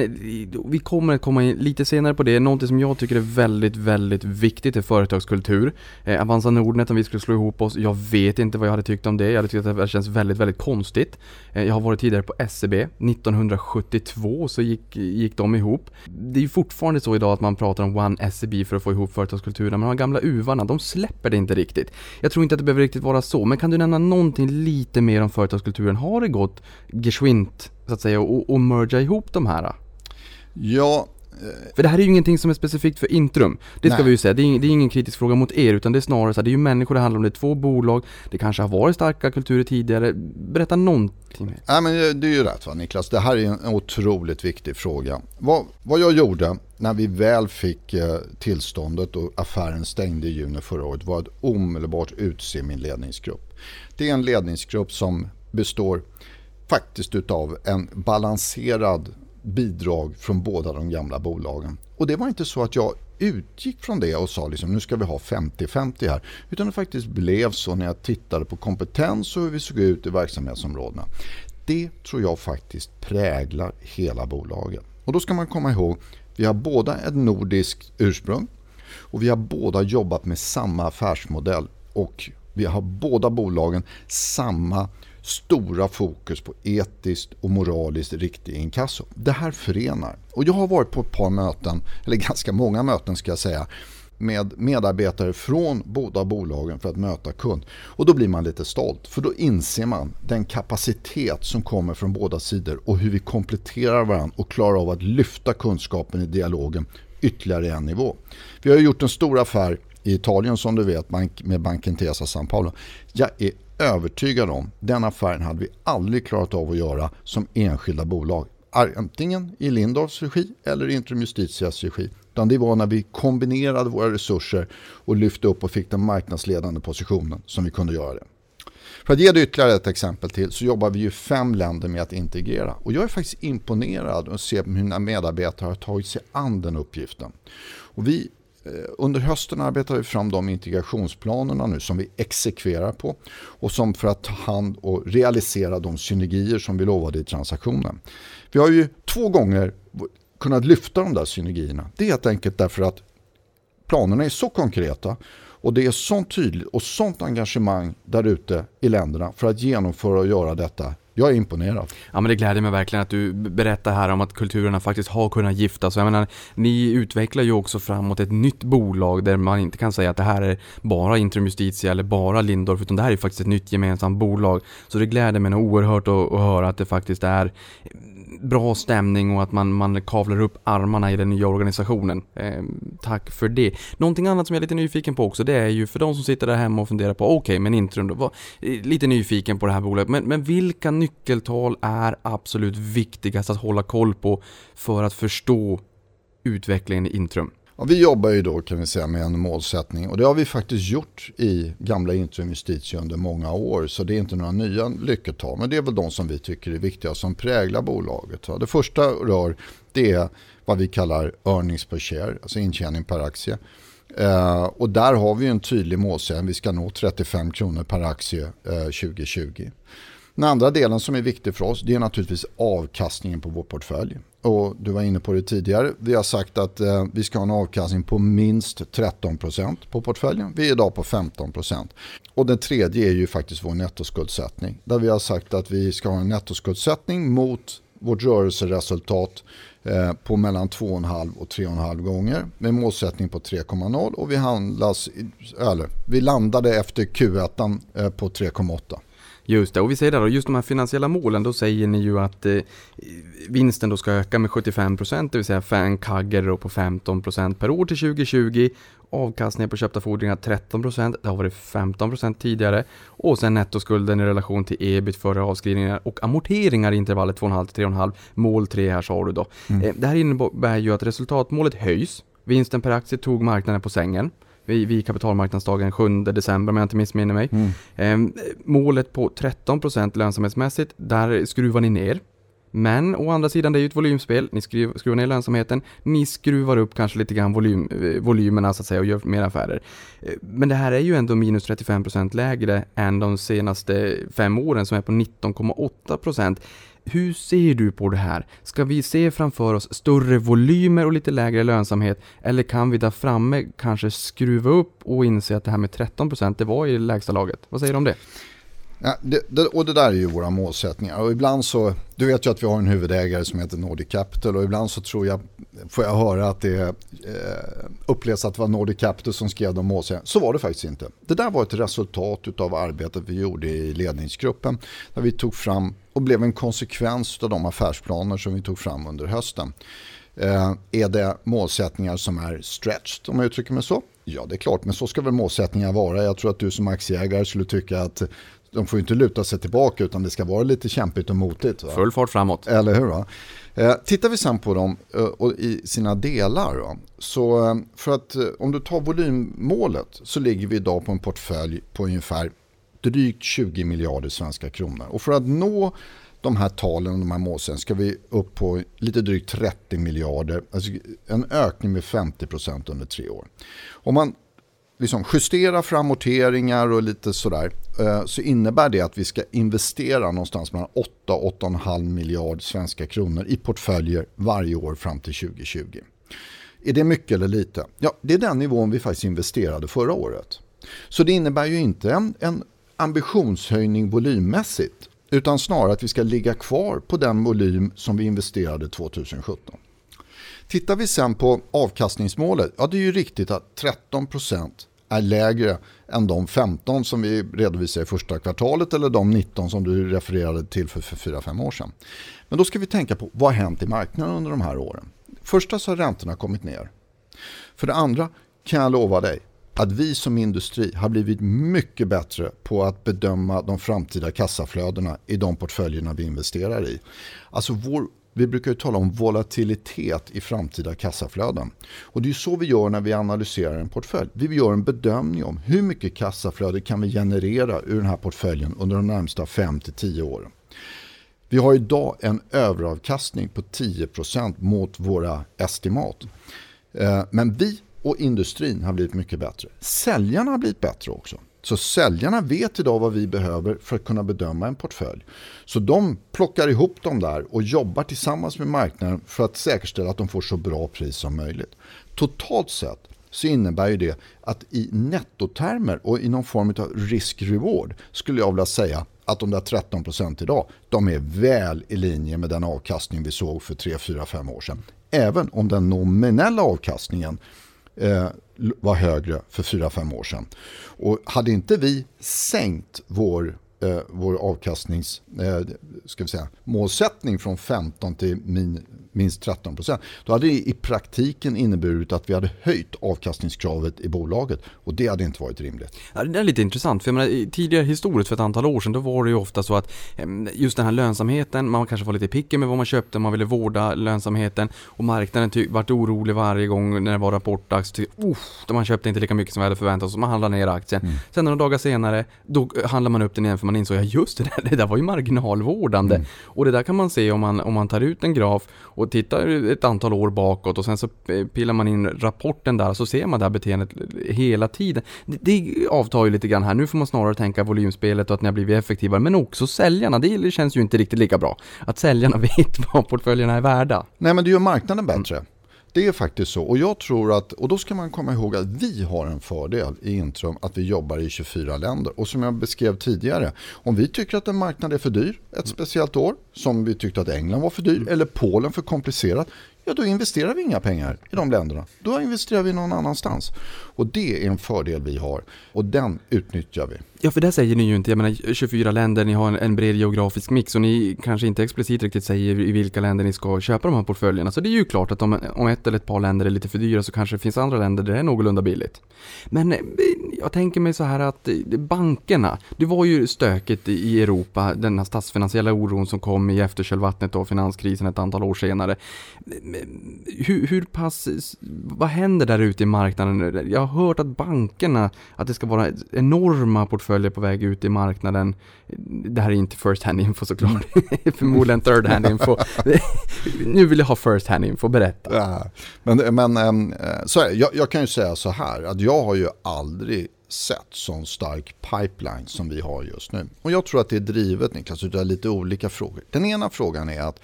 vi kommer att komma in lite senare på det. Någonting som jag tycker är väldigt, väldigt viktigt är företagskultur. Eh, Avanza Nordnet, om vi skulle slå ihop oss, jag vet inte vad jag hade tyckt om det. Jag hade tyckt att det känns väldigt, väldigt konstigt. Eh, jag har varit tidigare på SEB, 1972 så gick, gick de ihop. Det är fortfarande så idag att man pratar om One SEB för att få ihop företagskulturen, men de gamla uvarna, de släpper det inte riktigt. Jag tror inte att det behöver riktigt vara så, men kan du nämna någonting lite mer om företagskulturen? Har det gått geschwint, så att säga, och, och merga ihop de här? Ja, för det här är ju ingenting som är specifikt för Intrum. Det ska Nej. vi ju säga. Det är, det är, ingen kritisk fråga mot er utan det är snarare så här, det är ju människor det handlar om. Det är två bolag. Det kanske har varit starka kulturer tidigare. Berätta någonting mer. Nej men det är ju rätt va Niklas. Det här är en otroligt viktig fråga. Vad, vad jag gjorde när vi väl fick eh, tillståndet och affären stängde i juni förra året var att omedelbart utse min ledningsgrupp. Det är en ledningsgrupp som består faktiskt utav en balanserad bidrag från båda de gamla bolagen. Och det var inte så att jag utgick från det och sa liksom, nu ska vi ha 50-50 här. Utan det faktiskt blev så när jag tittade på kompetens och hur vi såg ut i verksamhetsområdena. Det tror jag faktiskt präglar hela bolaget. Och då ska man komma ihåg, vi har båda ett nordiskt ursprung och vi har båda jobbat med samma affärsmodell och vi har båda bolagen samma stora fokus på etiskt och moraliskt riktig inkasso. Det här förenar. Och jag har varit på ett par möten, eller ganska många möten ska jag säga, med medarbetare från båda bolagen för att möta kund. Och då blir man lite stolt för då inser man den kapacitet som kommer från båda sidor och hur vi kompletterar varandra och klarar av att lyfta kunskapen i dialogen ytterligare en nivå. Vi har gjort en stor affär i Italien som du vet med banken Tesa San Paolo. Jag är övertygad om den affären hade vi aldrig klarat av att göra som enskilda bolag. Antingen i Lindorfs regi eller i Intrum Justitias regi. Utan det var när vi kombinerade våra resurser och lyfte upp och fick den marknadsledande positionen som vi kunde göra det. För att ge dig ytterligare ett exempel till så jobbar vi ju fem länder med att integrera. Och jag är faktiskt imponerad att se hur mina medarbetare har tagit sig an den uppgiften. Och vi Eh, under hösten arbetar vi fram de integrationsplanerna nu som vi exekverar på och som för att ta hand och realisera de synergier som vi lovade i transaktionen. Vi har ju två gånger kunnat lyfta de där synergierna. Det är helt enkelt därför att planerna är så konkreta och det är sånt tydligt och sånt engagemang där ute i länderna för att genomföra och göra detta jag är imponerad. Ja men det gläder mig verkligen att du berättar här om att kulturerna faktiskt har kunnat giftas. Jag menar, ni utvecklar ju också framåt ett nytt bolag där man inte kan säga att det här är bara Intrum Justitia eller bara Lindorf utan det här är faktiskt ett nytt gemensamt bolag. Så det gläder mig oerhört att, att höra att det faktiskt är bra stämning och att man, man kavlar upp armarna i den nya organisationen. Eh, tack för det. Någonting annat som jag är lite nyfiken på också, det är ju för de som sitter där hemma och funderar på, okej, okay, men Intrum då, var, eh, lite nyfiken på det här bolaget, men, men vilka nyckeltal är absolut viktigast att hålla koll på för att förstå utvecklingen i Intrum? Ja, vi jobbar ju då kan vi säga med en målsättning och det har vi faktiskt gjort i gamla Intrum Justitia under många år så det är inte några nya lyckotal men det är väl de som vi tycker är viktiga som präglar bolaget. Det första rör det är vad vi kallar earnings per share, alltså intjäning per aktie. Eh, och där har vi en tydlig målsättning, vi ska nå 35 kronor per aktie eh, 2020. Den andra delen som är viktig för oss det är naturligtvis avkastningen på vår portfölj. Och du var inne på det tidigare. Vi har sagt att eh, vi ska ha en avkastning på minst 13% på portföljen. Vi är idag på 15%. Och den tredje är ju faktiskt vår nettoskuldsättning. Där vi har sagt att vi ska ha en nettoskuldsättning mot vårt rörelseresultat eh, på mellan 2,5 och 3,5 gånger med målsättning på 3,0 och vi, handlas, eller, vi landade efter Q1 eh, på 3,8. Just det, och vi säger där då, just de här finansiella målen, då säger ni ju att eh, vinsten då ska öka med 75%, det vill säga en CAGR på 15% per år till 2020. Avkastningen på köpta fordringar 13%, det har varit 15% tidigare. Och sen nettoskulden i relation till ebit före avskrivningar och amorteringar i intervallet 2,5 till 3,5. Mål 3 här sa du då. Mm. Eh, det här innebär ju att resultatmålet höjs. Vinsten per aktie tog marknaden på sängen vid, vid kapitalmarknadsdagen 7 december om jag inte missminner mig. Mm. Eh, målet på 13% lönsamhetsmässigt, där skruvar ni ner. Men å andra sidan, det är ju ett volymspel. Ni skruv, skruvar ner lönsamheten. Ni skruvar upp kanske lite grann volym, eh, volymerna så att säga och gör mer affärer. Eh, men det här är ju ändå minus 35% lägre än de senaste fem åren som är på 19,8%. Hur ser du på det här? Ska vi se framför oss större volymer och lite lägre lönsamhet? Eller kan vi där framme kanske skruva upp och inse att det här med 13% det var i lägsta laget? Vad säger du om det? Ja, det, det, och det där är ju våra målsättningar. Och ibland så, du vet ju att vi har en huvudägare som heter Nordic Capital och ibland så tror jag, får jag höra att det eh, upplevs att det var Nordic Capital som skrev de målsättningarna. Så var det faktiskt inte. Det där var ett resultat av arbetet vi gjorde i ledningsgruppen. Där vi tog fram och blev en konsekvens av de affärsplaner som vi tog fram under hösten. Eh, är det målsättningar som är stretched om jag uttrycker mig så? Ja, det är klart, men så ska väl målsättningar vara. Jag tror att du som aktieägare skulle tycka att de får inte luta sig tillbaka utan det ska vara lite kämpigt och motigt. Va? Full fart framåt. Eller hur? Va? Eh, tittar vi sen på dem eh, och i sina delar då, så eh, för att om du tar volymmålet så ligger vi idag på en portfölj på ungefär drygt 20 miljarder svenska kronor. Och för att nå de här talen, de här målen, ska vi upp på lite drygt 30 miljarder. Alltså en ökning med 50% under tre år. Om man liksom justerar för amorteringar och lite sådär eh, så innebär det att vi ska investera någonstans mellan 8 och 8,5 miljard svenska kronor i portföljer varje år fram till 2020. Är det mycket eller lite? Ja, det är den nivån vi faktiskt investerade förra året. Så det innebär ju inte en, en ambitionshöjning volymmässigt utan snarare att vi ska ligga kvar på den volym som vi investerade 2017. Tittar vi sen på avkastningsmålet, ja det är ju riktigt att 13 är lägre än de 15 som vi redovisade i första kvartalet eller de 19 som du refererade till för, 4-5 år sedan. Men då ska vi tänka på vad har hänt i marknaden under de här åren. Första så har räntorna kommit ner. För det andra kan jag lova dig att vi som industri har blivit mycket bättre på att bedöma de framtida kassaflödena i de portföljerna vi investerar i. Alltså vår vi brukar ju tala om volatilitet i framtida kassaflöden. Och det är så vi gör när vi analyserar en portfölj. Vi gör en bedömning om hur mycket kassaflöde kan vi generera ur den här portföljen under de närmsta 5-10 åren. Vi har idag en överavkastning på 10% mot våra estimat. Eh, men vi och industrin har blivit mycket bättre. Säljarna har blivit bättre också. Så säljarna vet idag vad vi behöver för att kunna bedöma en portfölj. Så de plockar ihop dem där och jobbar tillsammans med marknaden för att säkerställa att de får så bra pris som möjligt. Totalt sett så innebär ju det att i nettotermer och i någon form av risk-reward skulle jag vilja säga att de där 13 procent idag, de är väl i linje med den avkastning vi såg för 3, 4, 5 år sedan. Även om den nominella avkastningen eh, var högre för 4-5 år sedan. Och hade inte vi sänkt vår eh, vår avkastnings eh, ska vi säga, målsättning från 15 till min, minst 13 procent. Då hade det i praktiken inneburit att vi hade höjt avkastningskravet i bolaget och det hade inte varit rimligt. Ja, det är lite intressant, för jag menar, tidigare historiskt för ett antal år sedan då var det ju ofta så att just den här lönsamheten, man kanske var lite picky med vad man köpte, man ville vårda lönsamheten och marknaden ty- vart orolig varje gång när det var rapportdags. man köpte inte lika mycket som vi hade förväntat oss, man handlade ner aktien. Mm. Sen några dagar senare, då handlar man upp den igen för man insåg, ja just det, där, det där var ju marginalvårdande. Mm. Och det där kan man se om man, om man tar ut en graf och tittar ett antal år bakåt och sen så eh, pillar man in rapporten där så ser man det här beteendet hela tiden. Det, det avtar ju lite grann här. Nu får man snarare tänka volymspelet och att ni har blivit effektivare. Men också säljarna. Det känns ju inte riktigt lika bra. Att säljarna vet vad portföljerna är värda. Nej men det gör marknaden bättre. Mm. Det är faktiskt så. Och jag tror att, och då ska man komma ihåg att vi har en fördel i Intrum att vi jobbar i 24 länder. Och som jag beskrev tidigare, om vi tycker att en marknad är för dyr ett speciellt år, som vi tyckte att England var för dyr eller Polen för komplicerat, ja då investerar vi inga pengar i de länderna. Då investerar vi någon annanstans. Och det är en fördel vi har och den utnyttjar vi. Ja, för det säger ni ju inte. Jag menar 24 länder, ni har en, en bred geografisk mix och ni kanske inte explicit riktigt säger i vilka länder ni ska köpa de här portföljerna. Så det är ju klart att om, om ett eller ett par länder är lite för dyra så kanske det finns andra länder där det är någorlunda billigt. Men eh, jag tänker mig så här att eh, bankerna, det var ju stökigt i Europa, den här statsfinansiella oron som kom i efterkölvattnet av finanskrisen ett antal år senare. Hur, hur pass, vad händer där ute i marknaden? Jag har hört att bankerna, att det ska vara enorma portföljer på väg ut i marknaden. Det här är inte first hand info såklart, förmodligen third hand info. nu vill jag ha first hand info, berätta. Ja, men men ehm, så är jag, jag kan ju säga så här, att jag har ju aldrig sett sån stark pipeline som vi har just nu. Och jag tror att det är drivet Niklas utav lite olika frågor. Den ena frågan är att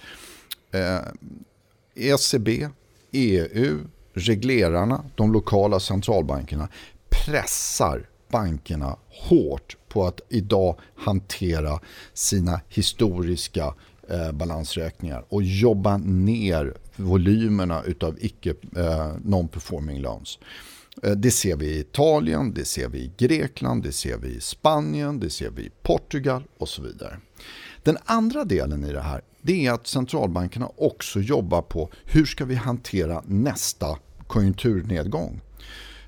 eh, ECB, EU, reglerarna, de lokala centralbankerna pressar bankerna hårt på att idag hantera sina historiska eh, balansräkningar och jobba ner volymerna utav icke eh, non-performing loans. Eh, det ser vi i Italien, det ser vi i Grekland, det ser vi i Spanien, det ser vi i Portugal och så vidare. Den andra delen i det här det är att centralbankerna också jobbar på hur ska vi hantera nästa konjunkturnedgång.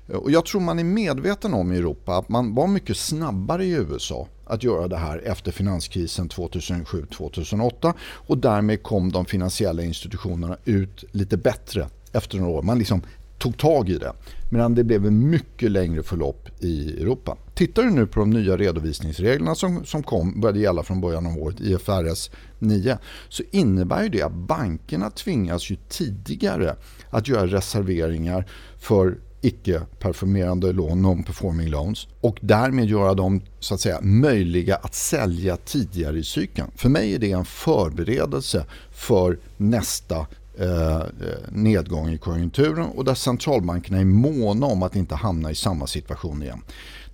Och jag tror man är medveten om i Europa att man var mycket snabbare i USA att göra det här efter finanskrisen 2007-2008 och därmed kom de finansiella institutionerna ut lite bättre efter några år. Man liksom tog tag i det. Medan det blev en mycket längre förlopp i Europa. Tittar du nu på de nya redovisningsreglerna som, som kom, började gälla från början av året, IFRS 9, så innebär det att bankerna tvingas ju tidigare att göra reserveringar för icke-performerande lån, non-performing loans och därmed göra dem så att säga möjliga att sälja tidigare i cykeln. För mig är det en förberedelse för nästa eh, nedgång i konjunkturen och där centralbankerna är måna om att inte hamna i samma situation igen.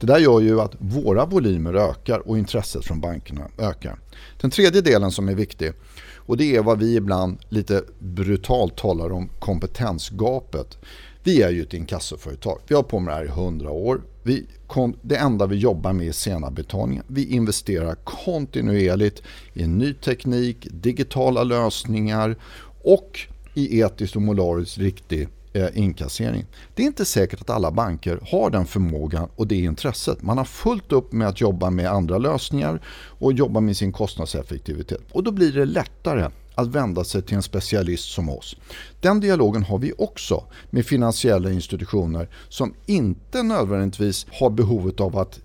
Det där gör ju att våra volymer ökar och intresset från bankerna ökar. Den tredje delen som är viktig och det är vad vi ibland lite brutalt talar om kompetensgapet. Vi är ju ett inkassoföretag. Vi har på med det här i 100 år. Vi, det enda vi jobbar med är sena betalningar. Vi investerar kontinuerligt i ny teknik, digitala lösningar och i etiskt och moraliskt riktig eh, inkassering. Det är inte säkert att alla banker har den förmågan och det intresset. Man har fullt upp med att jobba med andra lösningar och jobba med sin kostnadseffektivitet. Och då blir det lättare att vända sig till en specialist som oss. Den dialogen har vi också med finansiella institutioner som inte nödvändigtvis har behovet av att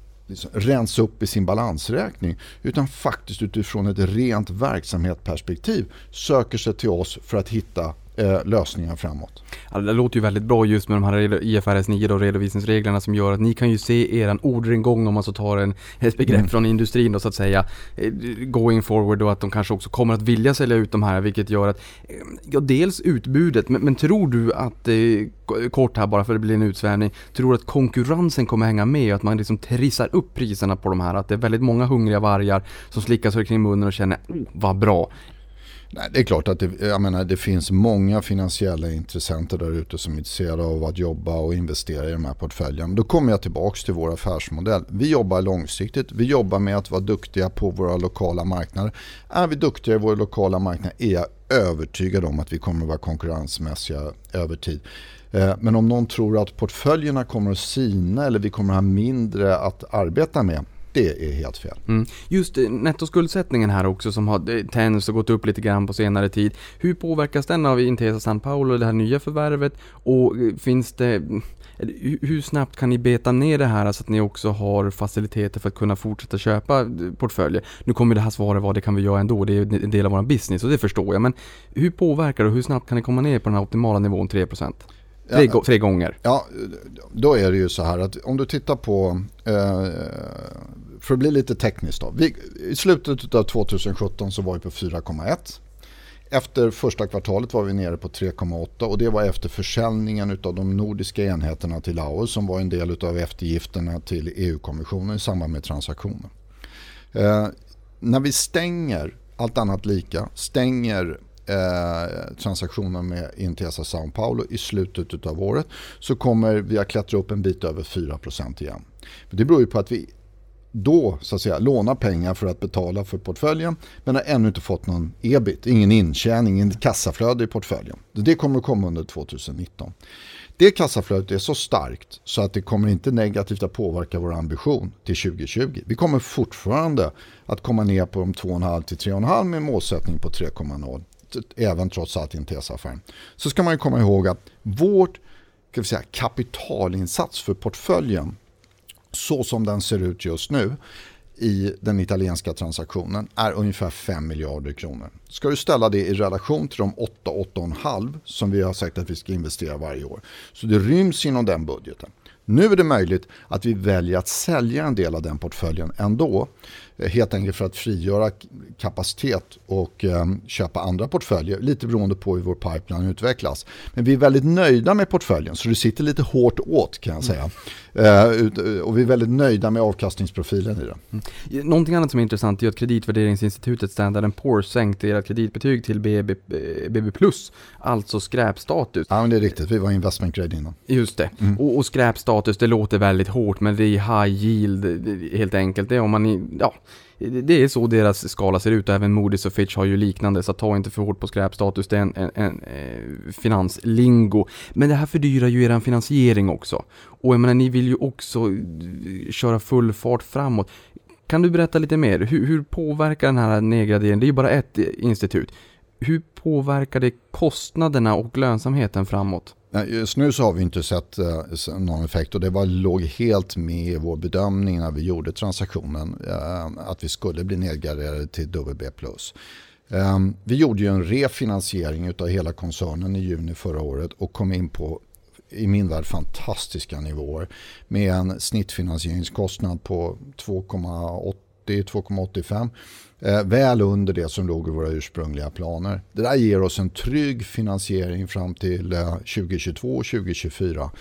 rensa upp i sin balansräkning utan faktiskt utifrån ett rent verksamhetsperspektiv söker sig till oss för att hitta eh, lösningar framåt. Ja, det låter ju väldigt bra just med de här IFRS 9 då, redovisningsreglerna som gör att ni kan ju se eran orderingång om man så tar en, ett begrepp mm. från industrin då så att säga eh, going forward och att de kanske också kommer att vilja sälja ut de här vilket gör att eh, ja, dels utbudet men, men tror du att eh, kort här bara för att det blir en utsvävning tror du att konkurrensen kommer hänga med och att man liksom trissar upp priserna på de här att det är väldigt många hungriga vargar som slickar sig kring munnen och känner oh, vad bra Nej, det är klart att det, jag menar, det finns många finansiella intressenter där ute som är intresserade av att jobba och investera i de här portföljerna. Då kommer jag tillbaka till vår affärsmodell. Vi jobbar långsiktigt. Vi jobbar med att vara duktiga på våra lokala marknader. Är vi duktiga i våra lokala marknader är jag övertygad om att vi kommer att vara konkurrensmässiga över tid. Eh, men om någon tror att portföljerna kommer att sina eller vi kommer att ha mindre att arbeta med det är helt fel. Mm. Just eh, nettoskuldsättningen här också som har eh, tänts och gått upp lite grann på senare tid. Hur påverkas den av Intesa San Paolo, det här nya förvärvet? Och eh, finns det hur snabbt kan ni beta ner det här så att ni också har faciliteter för att kunna fortsätta köpa eh, portföljer? Nu kommer det här svaret vara det kan vi göra ändå, det är en del av vår business och det förstår jag. Men hur påverkar det och hur snabbt kan ni komma ner på den här optimala nivån 3%? Tre, ja, tre gånger. Ja, då är det ju så här att om du tittar på, eh, för att bli lite tekniskt då. Vi, I slutet av 2017 så var vi på 4,1. Efter första kvartalet var vi nere på 3,8 och det var efter försäljningen av de nordiska enheterna till Laos som var en del av eftergifterna till EU-kommissionen i samband med transaktionen. Eh, när vi stänger, allt annat lika, stänger eh, transaktioner med Intesa Sao Paulo i slutet av året så kommer vi att klättra upp en bit över 4% igen. Men det beror ju på att vi då så att säga lånar pengar för att betala för portföljen men har ännu inte fått någon ebit, ingen intjäning, ingen kassaflöde i portföljen. Det kommer att komma under 2019. Det kassaflödet är så starkt så att det kommer inte negativt att påverka vår ambition till 2020. Vi kommer fortfarande att komma ner på de 2,5 till 3,5 med målsättning på 3,0 även trots allt i en TESA-affär. Så ska man komma ihåg att vårt ska vi säga, kapitalinsats för portföljen så som den ser ut just nu i den italienska transaktionen är ungefär 5 miljarder kronor. Ska du ställa det i relation till de 8-8,5 som vi har sagt att vi ska investera varje år. Så det ryms inom den budgeten. Nu är det möjligt att vi väljer att sälja en del av den portföljen ändå. Eh, helt enkelt för att frigöra kapacitet och um, köpa andra portföljer. Lite beroende på hur vår pipeline utvecklas. Men vi är väldigt nöjda med portföljen så det sitter lite hårt åt kan jag säga. Mm. Och vi är väldigt nöjda med avkastningsprofilen i det. Mm. Någonting annat som är intressant är att kreditvärderingsinstitutet Standard Poor's sänkte era kreditbetyg till BB, BB+, alltså skräpstatus. Ja men det är riktigt, vi var investment grade innan. Just det, mm. och, och skräpstatus det låter väldigt hårt men det är high yield helt enkelt. Det är om man, ja det är så deras skala ser ut och även Moody's och Fitch har ju liknande så ta inte för hårt på skräpstatus, det är en, en, en eh, finanslingo. Men det här fördyrar ju er finansiering också. Och jag menar, ni vill ju också eh, köra full fart framåt. Kan du berätta lite mer? Hur, hur påverkar den här nedgraderingen, det är ju bara ett eh, institut. Hur påverkar det kostnaderna och lönsamheten framåt? Just nu så har vi inte sett eh, någon effekt och det var, låg helt med i vår bedömning när vi gjorde transaktionen eh, att vi skulle bli nedgraderade till WB+. Ehm, vi gjorde ju en refinansiering av hela koncernen i juni förra året och kom in på i min värld fantastiska nivåer med en snittfinansieringskostnad på 2,80-2,85. Eh, väl under det som låg i våra ursprungliga planer. Det där ger oss en trygg finansiering fram till eh, 2022 och 2024.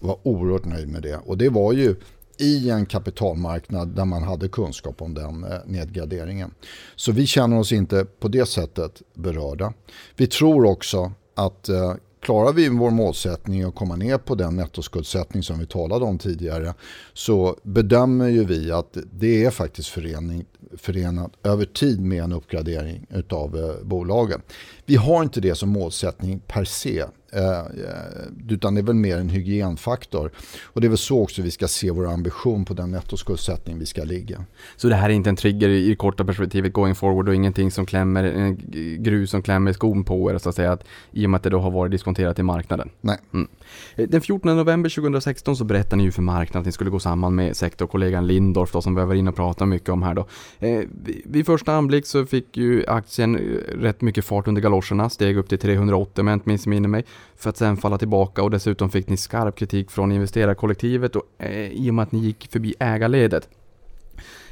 Jag var oerhört nöjd med det. Och det var ju i en kapitalmarknad där man hade kunskap om den eh, nedgraderingen. Så vi känner oss inte på det sättet berörda. Vi tror också att eh, klarar vi vår målsättning att komma ner på den nettoskuldsättning som vi talade om tidigare så bedömer ju vi att det är faktiskt förening, förenat över tid med en uppgradering av eh, bolagen. Vi har inte det som målsättning per se Eh, eh, utan det är väl mer en hygienfaktor. Och det är väl så också vi ska se vår ambition på den nettoskuldsättning vi ska ligga. Så det här är inte en trigger i det korta perspektivet going forward och ingenting som klämmer, en grus som klämmer skon på er så att säga, att, i och med att det då har varit diskonterat i marknaden? Nej. Mm. Eh, den 14 november 2016 så berättade ni ju för marknaden att ni skulle gå samman med sektorkollegan Lindorf då, som vi var inne och pratade mycket om här då. Eh, vid första anblick så fick ju aktien rätt mycket fart under galoscherna, steg upp till 380 om jag inte missminner mig för att sen falla tillbaka och dessutom fick ni skarp kritik från investerarkollektivet och, eh, i och med att ni gick förbi ägarledet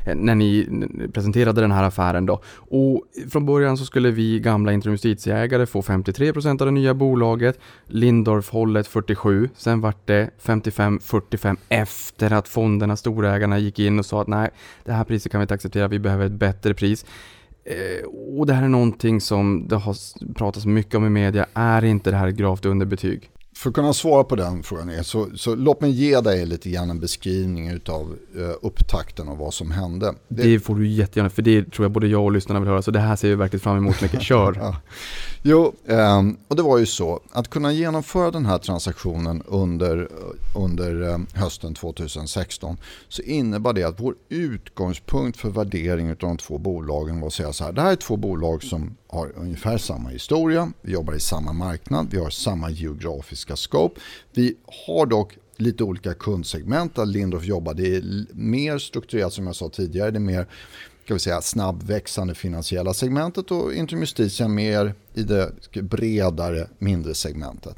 eh, när ni presenterade den här affären då. Och från början så skulle vi gamla Intrum Justitieägare få 53% av det nya bolaget, Lindorf-hållet 47, sen vart det 55-45 efter att fonderna, storägarna gick in och sa att nej, det här priset kan vi inte acceptera, vi behöver ett bättre pris. Eh, och det här är någonting som det har pratats mycket om i media. Är inte det här ett gravt underbetyg? För att kunna svara på den frågan så, så låt mig ge dig lite grann en beskrivning av uh, upptakten och vad som hände. Det, det, får du jättegärna, för det tror jag både jag och lyssnarna vill höra. Så det här ser vi verkligen fram emot mycket. Kör! ja. Jo, um, och det var ju så att kunna genomföra den här transaktionen under, under um, hösten 2016 så innebar det att vår utgångspunkt för värdering av de två bolagen var att säga så här. Det här är två bolag som har ungefär samma historia, vi jobbar i samma marknad, vi har samma geografiska scope. Vi har dock lite olika kundsegment där Lindorff jobbar. Det är mer strukturerat som jag sa tidigare. Det är mer ska vi säga, snabbväxande finansiella segmentet och Intrum Justitia mer i det bredare mindre segmentet.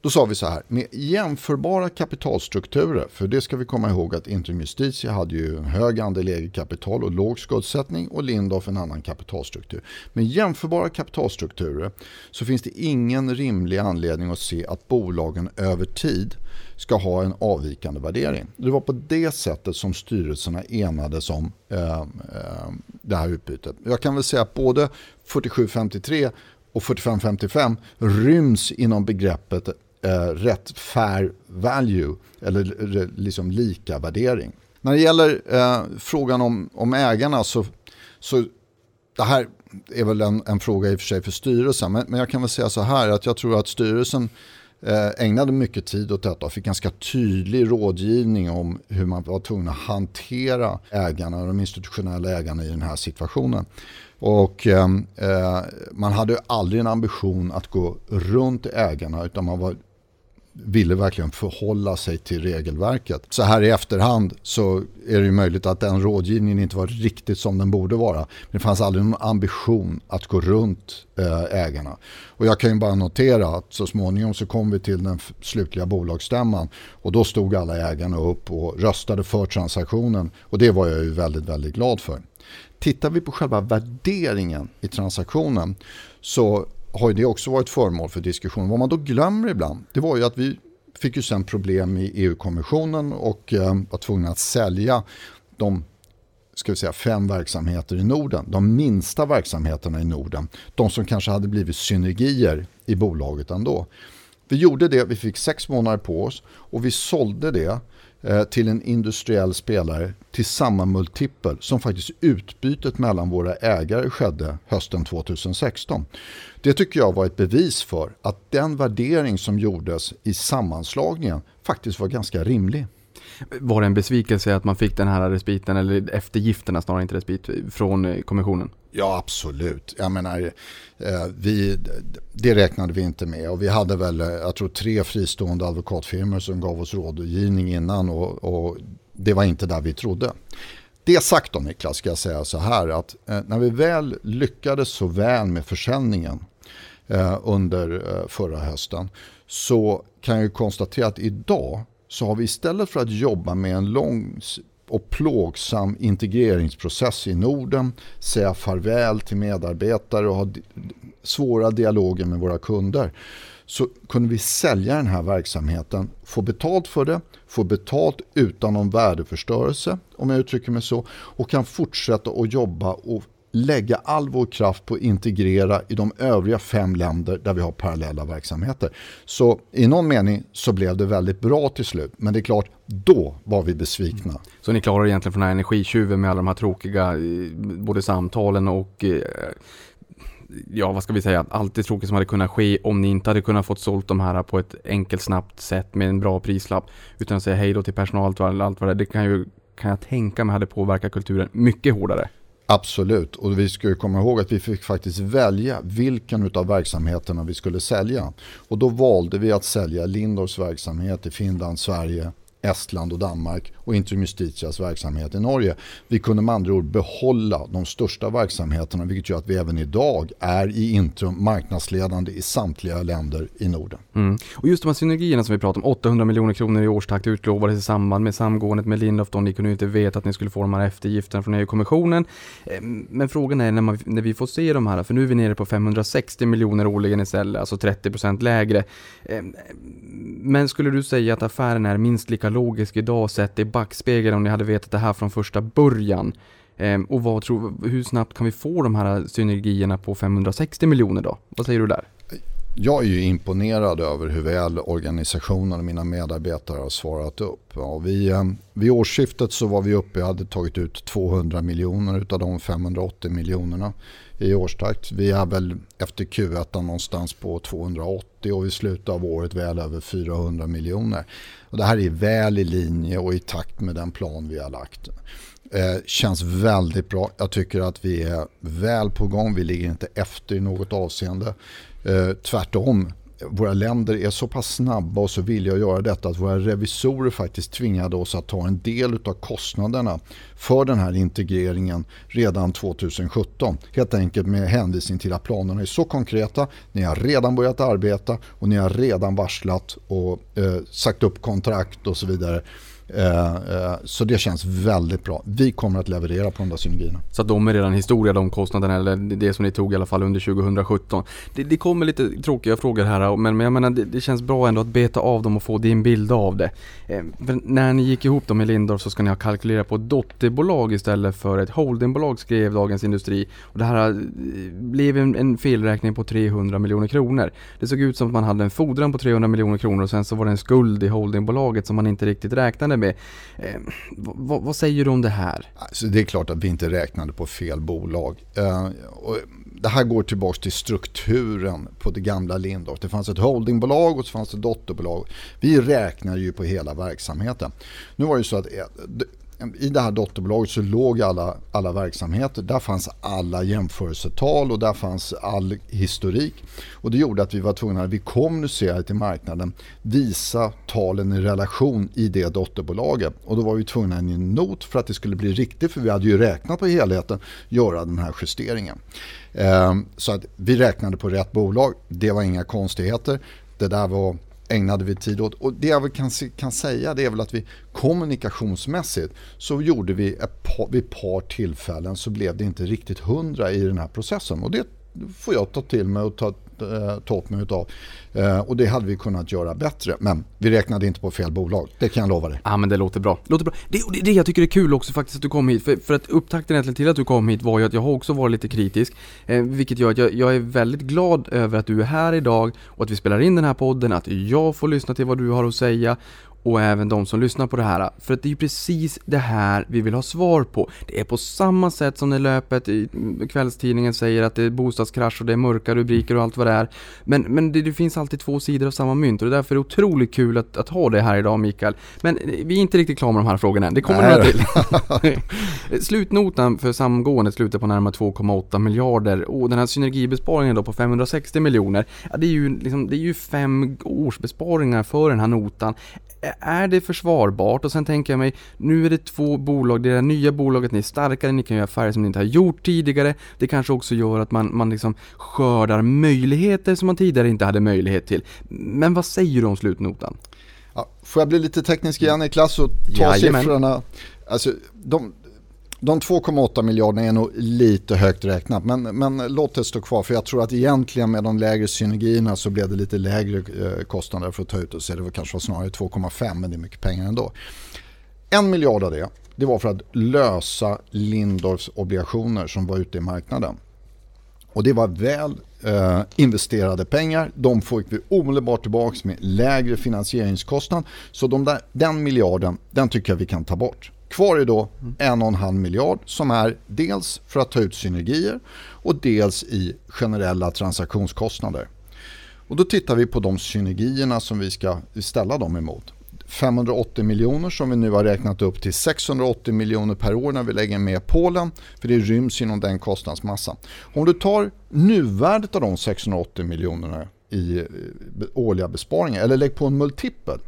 Då sa vi så här, med jämförbara kapitalstrukturer, för det ska vi komma ihåg att Intrum Justitia hade ju en hög andel eget kapital och låg skuldsättning och Lindorff en annan kapitalstruktur. Med jämförbara kapitalstrukturer så finns det ingen rimlig anledning att se att bolagen över tid ska ha en avvikande värdering. Det var på det sättet som styrelserna enades om eh, eh, det här utbytet. Jag kan väl säga att både 4753 och 4555 ryms inom begreppet eh, rätt fair value eller liksom lika värdering. När det gäller eh, frågan om, om ägarna så, så det här är väl en, en fråga i och för sig för styrelsen men, men jag kan väl säga så här att jag tror att styrelsen eh, ägnade mycket tid åt detta och fick ganska tydlig rådgivning om hur man var tvungen att hantera ägarna, de institutionella ägarna i den här situationen. Och eh, eh man hade aldrig en ambition att gå runt ägarna utan man var ville verkligen förhålla sig till regelverket. Så här i efterhand så är det ju möjligt att den rådgivningen inte var riktigt som den borde vara. Men det fanns aldrig någon ambition att gå runt eh, ägarna. Och jag kan ju bara notera att så småningom så kom vi till den slutliga bolagsstämman och då stod alla ägarna upp och röstade för transaktionen och det var jag ju väldigt, väldigt glad för. Tittar vi på själva värderingen i transaktionen så har det också varit föremål för diskussion. Vad man då glömmer ibland, det var ju att vi fick ju sen problem i EU-kommissionen och eh, var tvungna att sälja de ska vi säga, fem verksamheter i Norden. De minsta verksamheterna i Norden. De som kanske hade blivit synergier i bolaget ändå. Vi gjorde det, vi fick sex månader på oss och vi sålde det Eh, till en industriell spelare till samma multipel som faktiskt utbytet mellan våra ägare skedde hösten 2016. Det tycker jag var ett bevis för att den värdering som gjordes i sammanslagningen faktiskt var ganska rimlig. Var det en besvikelse att man fick den här respiten, eller eftergifterna snarare inte respit, från eh, kommissionen? Ja, absolut. Jag menar, eh, vi, det räknade vi inte med. Och vi hade väl, eh, jag tror tre fristående advokatfirmor som gav oss rådgivning innan och, och det var inte där vi trodde. Det sagt då Niklas ska jag säga så här att eh, när vi väl lyckades så väl med försäljningen under förra hösten så kan jag konstatera att idag så har vi istället för att jobba med en lång och plågsam integreringsprocess i Norden, säga farväl till medarbetare och ha svåra dialoger med våra kunder. Så kunde vi sälja den här verksamheten, få betalt för det, få betalt utan någon värdeförstörelse om jag uttrycker mig så och kan fortsätta att jobba och lägga all vår kraft på att integrera i de övriga fem länder där vi har parallella verksamheter. Så i någon mening så blev det väldigt bra till slut. Men det är klart, då var vi besvikna. Mm. Så ni klarar egentligen från den här energitjuven med alla de här tråkiga eh, både samtalen och eh, ja, vad ska vi säga, allt det tråkiga som hade kunnat ske om ni inte hade kunnat fått sålt de här på ett enkelt, snabbt sätt med en bra prislapp. Utan att säga hej då till personal och allt vad det är. Det kan, ju, kan jag tänka mig hade påverkat kulturen mycket hårdare. Absolut, och vi ska komma ihåg att vi fick faktiskt välja vilken av verksamheterna vi skulle sälja. Och då valde vi att sälja Lindors verksamhet i Finland, Sverige, Estland och Danmark och Intrum Justitias verksamhet i Norge. Vi kunde med andra ord behålla de största verksamheterna vilket gör att vi även idag är i Intrum marknadsledande i samtliga länder i Norden. Mm. Och just de här synergierna som vi pratar om, 800 miljoner kronor i årstakt utlovades i samband med samgåendet med Lindhoft och ni kunde ju inte veta att ni skulle få de här eftergifterna från EU-kommissionen. Eh, men frågan är när, man, när vi får se de här, för nu är vi nere på 560 miljoner årligen istället, alltså 30% lägre. Eh, men skulle du säga att affären är minst lika logisk idag sett i backspegel om ni hade vetat det här från första början? Ehm, och vad tror, hur snabbt kan vi få de här synergierna på 560 miljoner då? Vad säger du där? Jag är ju imponerad över hur väl organisationen och mina medarbetare har svarat upp. Ja, vi, ehm, vid årsskiftet så var vi uppe, jag hade tagit ut 200 miljoner av de 580 miljonerna i årstakt. Vi är väl efter Q1 någonstans på 280 och i slutet av året väl över 400 miljoner. Och det här är väl i linje och i takt med den plan vi har lagt. Eh, känns väldigt bra. Jag tycker att vi är väl på gång. Vi ligger inte efter i något avseende. Eh, tvärtom, våra länder är så pass snabba och så villiga att göra detta att våra revisorer faktiskt tvingade oss att ta en del av kostnaderna för den här integreringen redan 2017. Helt enkelt med hänvisning till att planerna är så konkreta, ni har redan börjat arbeta och ni har redan varslat och eh, sagt upp kontrakt och så vidare. Eh, eh, så det känns väldigt bra. Vi kommer att leverera på de där synergierna. Så att de är redan historia, de kostnaderna, eller det som ni tog i alla fall under 2017. Det, det kommer lite tråkiga frågor här, men, men jag menar det, det, känns bra ändå att beta av dem och få din bild av det. Eh, för när ni gick ihop dem med Lindorf så ska ni ha kalkylerat på ett dotterbolag istället för ett holdingbolag skrev Dagens Industri. Och det här blev en, en felräkning på 300 miljoner kronor. Det såg ut som att man hade en fordran på 300 miljoner kronor och sen så var det en skuld i holdingbolaget som man inte riktigt räknade med. Eh, vad, vad, säger du om det här? Alltså det är klart att vi inte räknade på fel bolag. Eh, det här går tillbaka till strukturen på det gamla Lindorff. Det fanns ett holdingbolag och så fanns det dotterbolag. Vi räknar ju på hela verksamheten. Nu var det så att eh, i det här dotterbolaget så låg alla, alla verksamheter. Där fanns alla jämförelsetal och där fanns all historik. Och det gjorde att vi var tvungna, att vi kommunicerade till marknaden, visa talen i relation i det dotterbolaget. Och då var vi tvungna att i en not för att det skulle bli riktigt, för vi hade ju räknat på helheten, göra den här justeringen. Ehm, så att vi räknade på rätt bolag, det var inga konstigheter. Det där var ägnade vi tid åt. Och det jag kan, kan säga det är väl att vi kommunikationsmässigt så gjorde vi ett par, vid ett par tillfällen så blev det inte riktigt hundra i den här processen. Och det får jag ta till mig och ta, eh, ta utav. Eh, och det hade vi kunnat göra bättre. Men vi räknade inte på fel bolag. Det kan jag lova dig. Ja men det låter bra. Låter bra. Det, det, det jag tycker är kul också faktiskt att du kom hit. För, för att upptakten egentligen till att du kom hit var ju att jag har också varit lite kritisk. Eh, vilket gör att jag, jag, är väldigt glad över att du är här idag och att vi spelar in den här podden. Att jag får lyssna till vad du har att säga och även de som lyssnar på det här. För att det är ju precis det här vi vill ha svar på. Det är på samma sätt som när löpet i kvällstidningen säger att det är bostadskrasch och det är mörka rubriker och allt vad det är. Men, men det, det finns alltid två sidor av samma mynt och det är därför det är otroligt kul att, att ha det här idag Mikael. Men vi är inte riktigt klara med de här frågorna än. Det kommer några till. Slutnotan för samgåendet slutar på närmare 2,8 miljarder och den här synergibesparingen då på 560 miljoner. Ja, det är ju liksom, det är ju fem årsbesparingar för den här notan är det försvarbart? Och sen tänker jag mig, nu är det två bolag, det är det nya bolaget, ni är starkare, ni kan göra affärer som ni inte har gjort tidigare. Det kanske också gör att man, man liksom skördar möjligheter som man tidigare inte hade möjlighet till. Men vad säger du om slutnotan? Ja, får jag bli lite teknisk igen Niklas och ta Jajamän. siffrorna? Alltså, de, de 2,8 miljarderna är nog lite högt räknat men, men låt det stå kvar för jag tror att egentligen med de lägre synergierna så blev det lite lägre eh, kostnader för att ta ut och så det var kanske snarare 2,5 men det är mycket pengar ändå. En miljard av det, det var för att lösa Lindorfs obligationer som var ute i marknaden. Och det var väl eh, investerade pengar. De fick vi omedelbart tillbaka med lägre finansieringskostnad. Så de där, den miljarden, den tycker jag vi kan ta bort. Kvar är då en och en halv miljard som är dels för att ta ut synergier och dels i generella transaktionskostnader. Och då tittar vi på de synergierna som vi ska ställa dem emot. 580 miljoner som vi nu har räknat upp till 680 miljoner per år när vi lägger med Polen. För det ryms inom den kostnadsmassan. Om du tar nuvärdet av de 680 miljonerna i eh, årliga besparingar eller lägg på en multipel.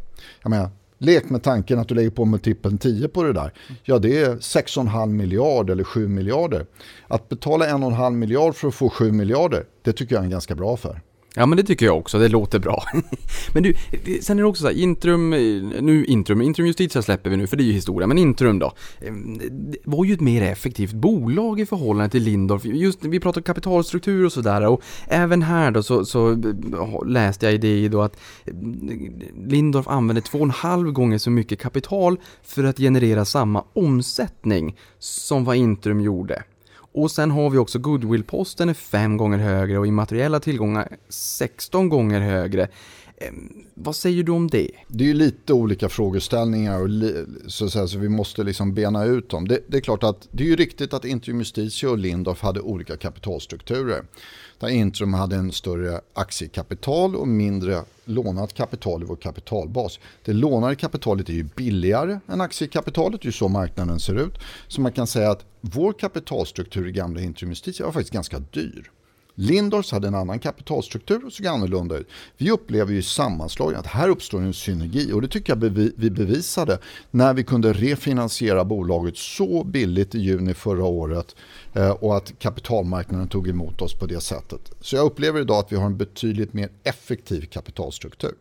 Jag menar, lek med tanken att du lägger på multipeln 10 på det där. Ja, det är 6,5 miljard eller 7 miljarder. Att betala 1,5 miljard för att få 7 miljarder, det tycker jag är en ganska bra affär. Ja men det tycker jag också, det låter bra. men du, sen är det också så här, Intrum, nu Intrum, Intrum Justitia släpper vi nu för det är ju historia, men Intrum då. Ehm, det var ju ett mer effektivt bolag i förhållande till Lindorf. Just vi pratar kapitalstruktur och sådär och även här då så, så läste jag i det då att ehm, Lindorf använde två och en halv gånger så mycket kapital för att generera samma omsättning som vad Intrum gjorde. Och sen har vi också goodwill-posten är fem gånger högre och immateriella tillgångar 16 gånger högre. Vad säger du om det? Det är ju lite olika frågeställningar och li, så, så, här, så vi måste liksom bena ut dem. Det, det, är klart att det är ju riktigt att Intrum Justitia och Lindorf hade olika kapitalstrukturer. Där Intrum hade en större aktiekapital och mindre lånat kapital i vår kapitalbas. Det lånade kapitalet är ju billigare än aktiekapitalet, det är ju så marknaden ser ut. Så man kan säga att vår kapitalstruktur i gamla Intrum Justitia var faktiskt ganska dyr. Lindors hade en annan kapitalstruktur och såg annorlunda ut. Vi upplever ju sammanslagningen att här uppstår en synergi och det tycker jag vi bevisade när vi kunde refinansiera bolaget så billigt i juni förra året eh, och att kapitalmarknaden tog emot oss på det sättet. Så jag upplever idag att vi har en betydligt mer effektiv kapitalstruktur.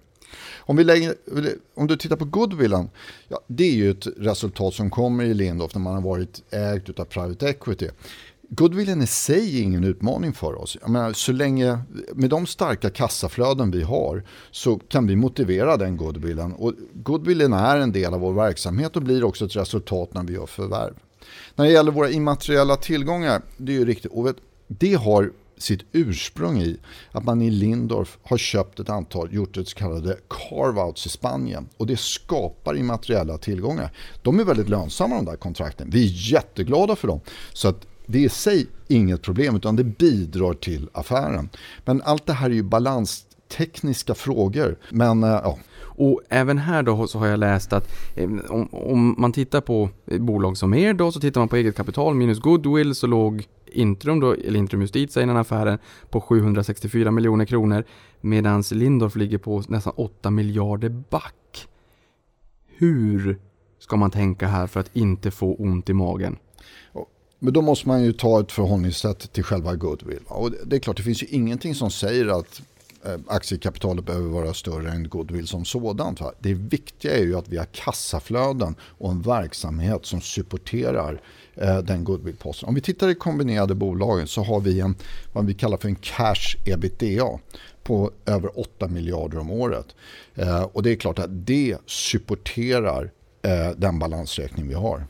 Om, vi lägger, om du tittar på goodwillen, ja, det är ju ett resultat som kommer i Lindorf när man har varit ägd av private equity. Goodwillen i sig är ingen utmaning för oss. Jag menar, så länge, med de starka kassaflöden vi har så kan vi motivera den goodwillen. Och goodwillen är en del av vår verksamhet och blir också ett resultat när vi gör förvärv. När det gäller våra immateriella tillgångar, det är ju riktigt. Och vet, det har sitt ursprung i att man i Lindorf har köpt ett antal, gjort ett så kallade carve-outs i Spanien. Och det skapar immateriella tillgångar. De är väldigt lönsamma de där kontrakten. Vi är jätteglada för dem. Så att det är i sig inget problem utan det bidrar till affären. Men allt det här är ju balanstekniska frågor. Men eh, ja. Och även här då så har jag läst att eh, om, om, man tittar på bolag som er då så tittar man på eget kapital minus goodwill så låg Intrum då, eller Intrum Justitia i den affären på 764 miljoner kronor medan Lindorf ligger på nästan 8 miljarder back. Hur ska man tänka här för att inte få ont i magen? Men då måste man ju ta ett förhållningssätt till själva goodwill. Och det är klart, det finns ju ingenting som säger att eh, aktiekapitalet behöver vara större än goodwill som sådant. Det viktiga är ju att vi har kassaflöden och en verksamhet som supporterar eh, den goodwillposten. Om vi tittar i kombinerade bolagen så har vi en, vad vi kallar för en cash ebitda på över 8 miljarder om året. Eh, och det är klart att det supporterar den balansräkning vi har.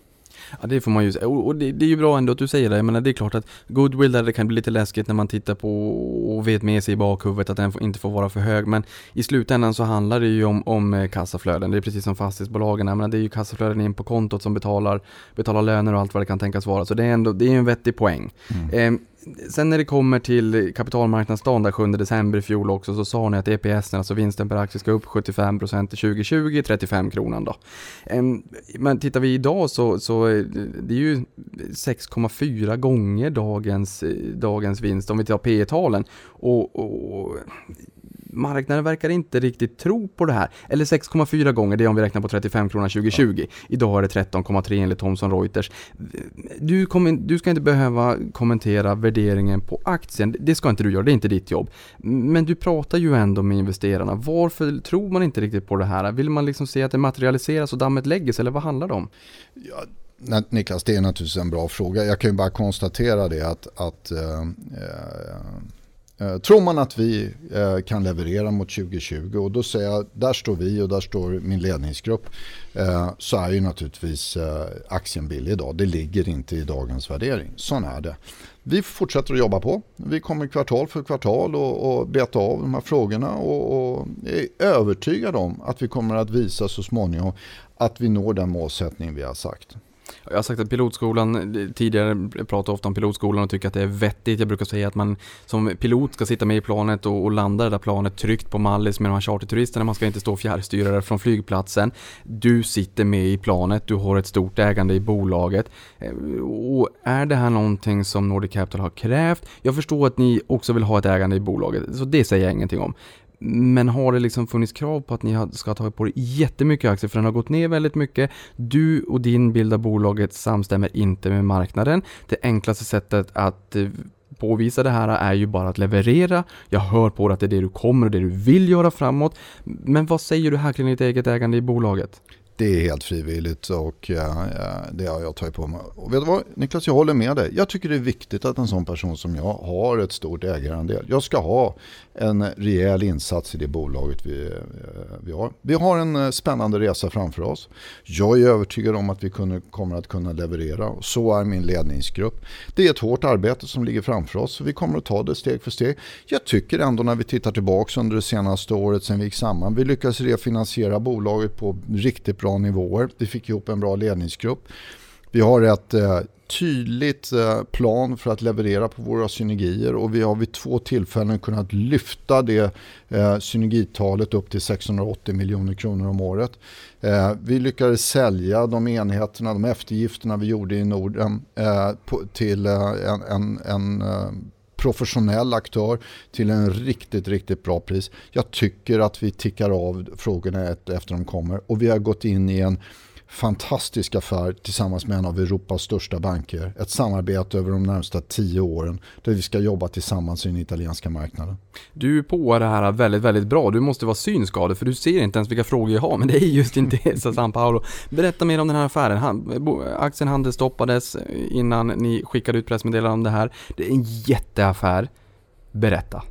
Ja det får man ju säga, och det, det, är ju bra ändå att du säger det, jag menar det är klart att goodwill där det kan bli lite läskigt när man tittar på och vet med sig i bakhuvudet att den inte får vara för hög. Men i slutändan så handlar det ju om, om eh, kassaflöden, det är precis som fastighetsbolagen, jag menar det är ju kassaflöden in på kontot som betalar, betalar löner och allt vad det kan tänkas vara. Så det är ändå, det är en vettig poäng. Mm. Eh, sen när det kommer till kapitalmarknadsdagen där 7 december i fjol också så sa ni att EPS, alltså vinsten per aktie, ska upp 75% till 2020, 35 kronan då. Men tittar vi idag så, så eh, det är ju 6,4 gånger dagens, eh, dagens vinst om vi tar P talen och, och marknaden verkar inte riktigt tro på det här. Eller 6,4 gånger, det är om vi räknar på 35 kronor 2020. Ja. Idag är det 13,3 enligt Thomson Reuters. Du, kom, du ska inte behöva kommentera värderingen på aktien, det ska inte du göra, det är inte ditt jobb. Men du pratar ju ändå med investerarna. Varför tror man inte riktigt på det här? Vill man liksom se att det materialiseras och dammet lägger sig, eller vad handlar det om? Ja Niklas, det är naturligtvis en bra fråga. Jag kan ju bara konstatera det att, att eh, eh Eh, tror man att vi eh, kan leverera mot 2020 och då säger jag, där står vi och där står min ledningsgrupp, eh, så är ju naturligtvis aktien billig idag. Det ligger inte i dagens värdering. Sån är det. Vi fortsätter att jobba på. Vi kommer kvartal för kvartal och, och beta av de här frågorna och, och är övertygade om att vi kommer att visa så småningom att vi når den målsättning vi har sagt. Jag har sagt att pilotskolan, eh, tidigare pratat ofta om pilotskolan och tycker att det är vettigt. Jag brukar säga att man som pilot ska sitta med i planet och, och landa det där planet tryggt på Mallis med de här charterturisterna. Man ska inte stå fjärrstyrare från flygplatsen. Du sitter med i planet, du har ett stort ägande i bolaget. Eh, och är det här någonting som Nordic Capital har krävt? Jag förstår att ni också vill ha ett ägande i bolaget, så det säger jag ingenting om. Men har det liksom funnits krav på att ni ska ha tagit på er jättemycket aktier för den har gått ner väldigt mycket. Du och din bild av bolaget samstämmer inte med marknaden. Det enklaste sättet att eh, påvisa det här är ju bara att leverera. Jag hör på dig att det är det du kommer och det du vill göra framåt. Men vad säger du här kring ditt eget ägande i bolaget? Det är helt frivilligt och eh, eh, det har jag tagit på mig. Och vet du vad Niklas, jag håller med dig. Jag tycker det är viktigt att en sån person som jag har ett stort ägarandel. Jag ska ha en rejäl insats i det bolaget vi, eh, vi har. Vi har en spännande resa framför oss. Jag är övertygad om att vi kunde, kommer att kunna leverera och så är min ledningsgrupp. Det är ett hårt arbete som ligger framför oss vi kommer att ta det steg för steg. Jag tycker ändå när vi tittar tillbaka under det senaste året sen vi gick samman. Vi lyckades refinansiera bolaget på riktigt bra bra nivåer. Vi fick ihop en bra ledningsgrupp. Vi har ett eh, tydligt eh, plan för att leverera på våra synergier och vi har vid två tillfällen kunnat lyfta det eh, synergitalet upp till 680 miljoner kronor om året. Eh, vi lyckades sälja de enheterna, de eftergifterna vi gjorde i Norden eh, på, till eh, en, en, en eh, professionell aktör till en riktigt, riktigt bra pris. Jag tycker att vi tickar av frågorna ett efter de kommer och vi har gått in i en fantastisk affär tillsammans med en av Europas största banker. Ett samarbete över de närmsta tio åren där vi ska jobba tillsammans i den italienska marknaden. Du är på det här väldigt, väldigt bra. Du måste vara synskadad för du ser inte ens vilka frågor jag har, men det är just Intesa San Paolo. Berätta mer om den här affären. Aktien handelsstoppades innan ni skickade ut pressmeddelande om det här. Det är en jätteaffär. Berätta.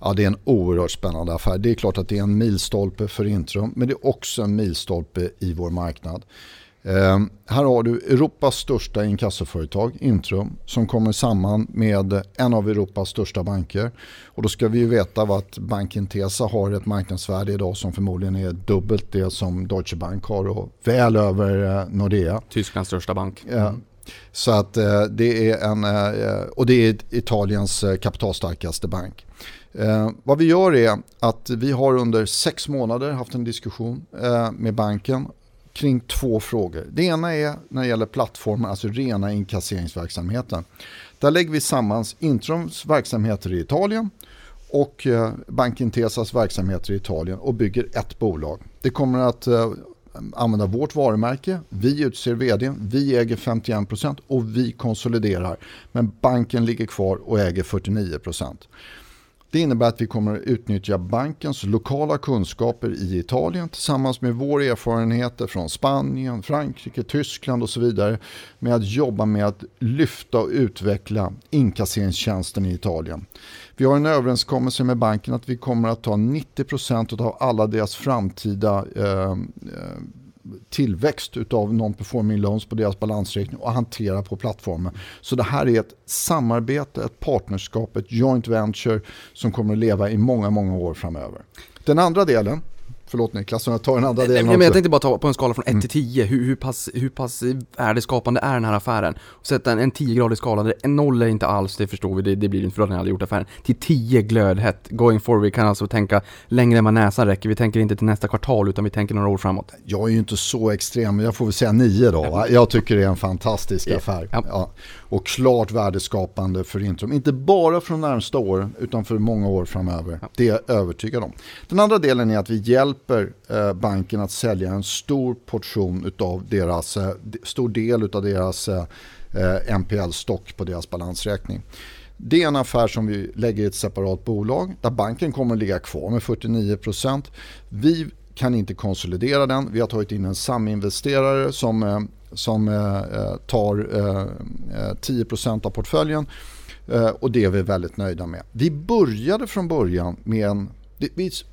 Ja, det är en oerhört spännande affär. Det är klart att det är en milstolpe för Intrum, men det är också en milstolpe i vår marknad. Eh, här har du Europas största inkassoföretag, Intrum, som kommer samman med en av Europas största banker. Och då ska vi ju veta att banken Tesa har ett marknadsvärde idag som förmodligen är dubbelt det som Deutsche Bank har och väl över eh, Nordea. Tysklands största bank. Mm. Så att eh, det är en, eh, och det är Italiens eh, kapitalstarkaste bank. Eh, vad vi gör är att vi har under sex månader haft en diskussion eh, med banken kring två frågor. Det ena är när det gäller plattformen, alltså rena inkasseringsverksamheten. Där lägger vi samman Intrums verksamheter i Italien och eh, Bankintesas verksamheter i Italien och bygger ett bolag. Det kommer att eh, använda vårt varumärke, vi utser vd, vi äger 51% och vi konsoliderar. Men banken ligger kvar och äger 49%. Det innebär att vi kommer att utnyttja bankens lokala kunskaper i Italien tillsammans med vår erfarenheter från Spanien, Frankrike, Tyskland och så vidare med att jobba med att lyfta och utveckla inkasseringstjänsten i Italien. Vi har en överenskommelse med banken att vi kommer att ta 90% av alla deras framtida eh, eh tillväxt av non-performing loans på deras balansräkning och hantera på plattformen. Så det här är ett samarbete, ett partnerskap, ett joint venture som kommer att leva i många, många år framöver. Den andra delen Förlåt Niklas, jag tar den andra delen Nej, men jag tänkte bara ta på en skala från 1 till 10, hur, hur, pass, hur pass värdeskapande är den här affären? Och sätta en, en 10-gradig skala, där en noll är inte alls, det förstår vi, det, det blir inte för att ni aldrig gjort affären. Till 10 glödhett, going forward, vi kan alltså tänka längre än vad näsan räcker. Vi tänker inte till nästa kvartal, utan vi tänker några år framåt. Jag är ju inte så extrem, men jag får väl säga nio då. Va? Jag tycker det är en fantastisk affär. Ja. Ja. Och klart värdeskapande för Intrum. Inte bara för de närmsta åren, utan för många år framöver. Det är jag övertygad om. Den andra delen är att vi hjälper eh, banken att sälja en stor portion utav deras, eh, stor del utav deras eh, NPL-stock på deras balansräkning. Det är en affär som vi lägger i ett separat bolag där banken kommer att ligga kvar med 49%. Vi kan inte konsolidera den. Vi har tagit in en saminvesterare som, eh, som eh, tar eh, 10% av portföljen eh, och det är vi väldigt nöjda med. Vi började från början med en...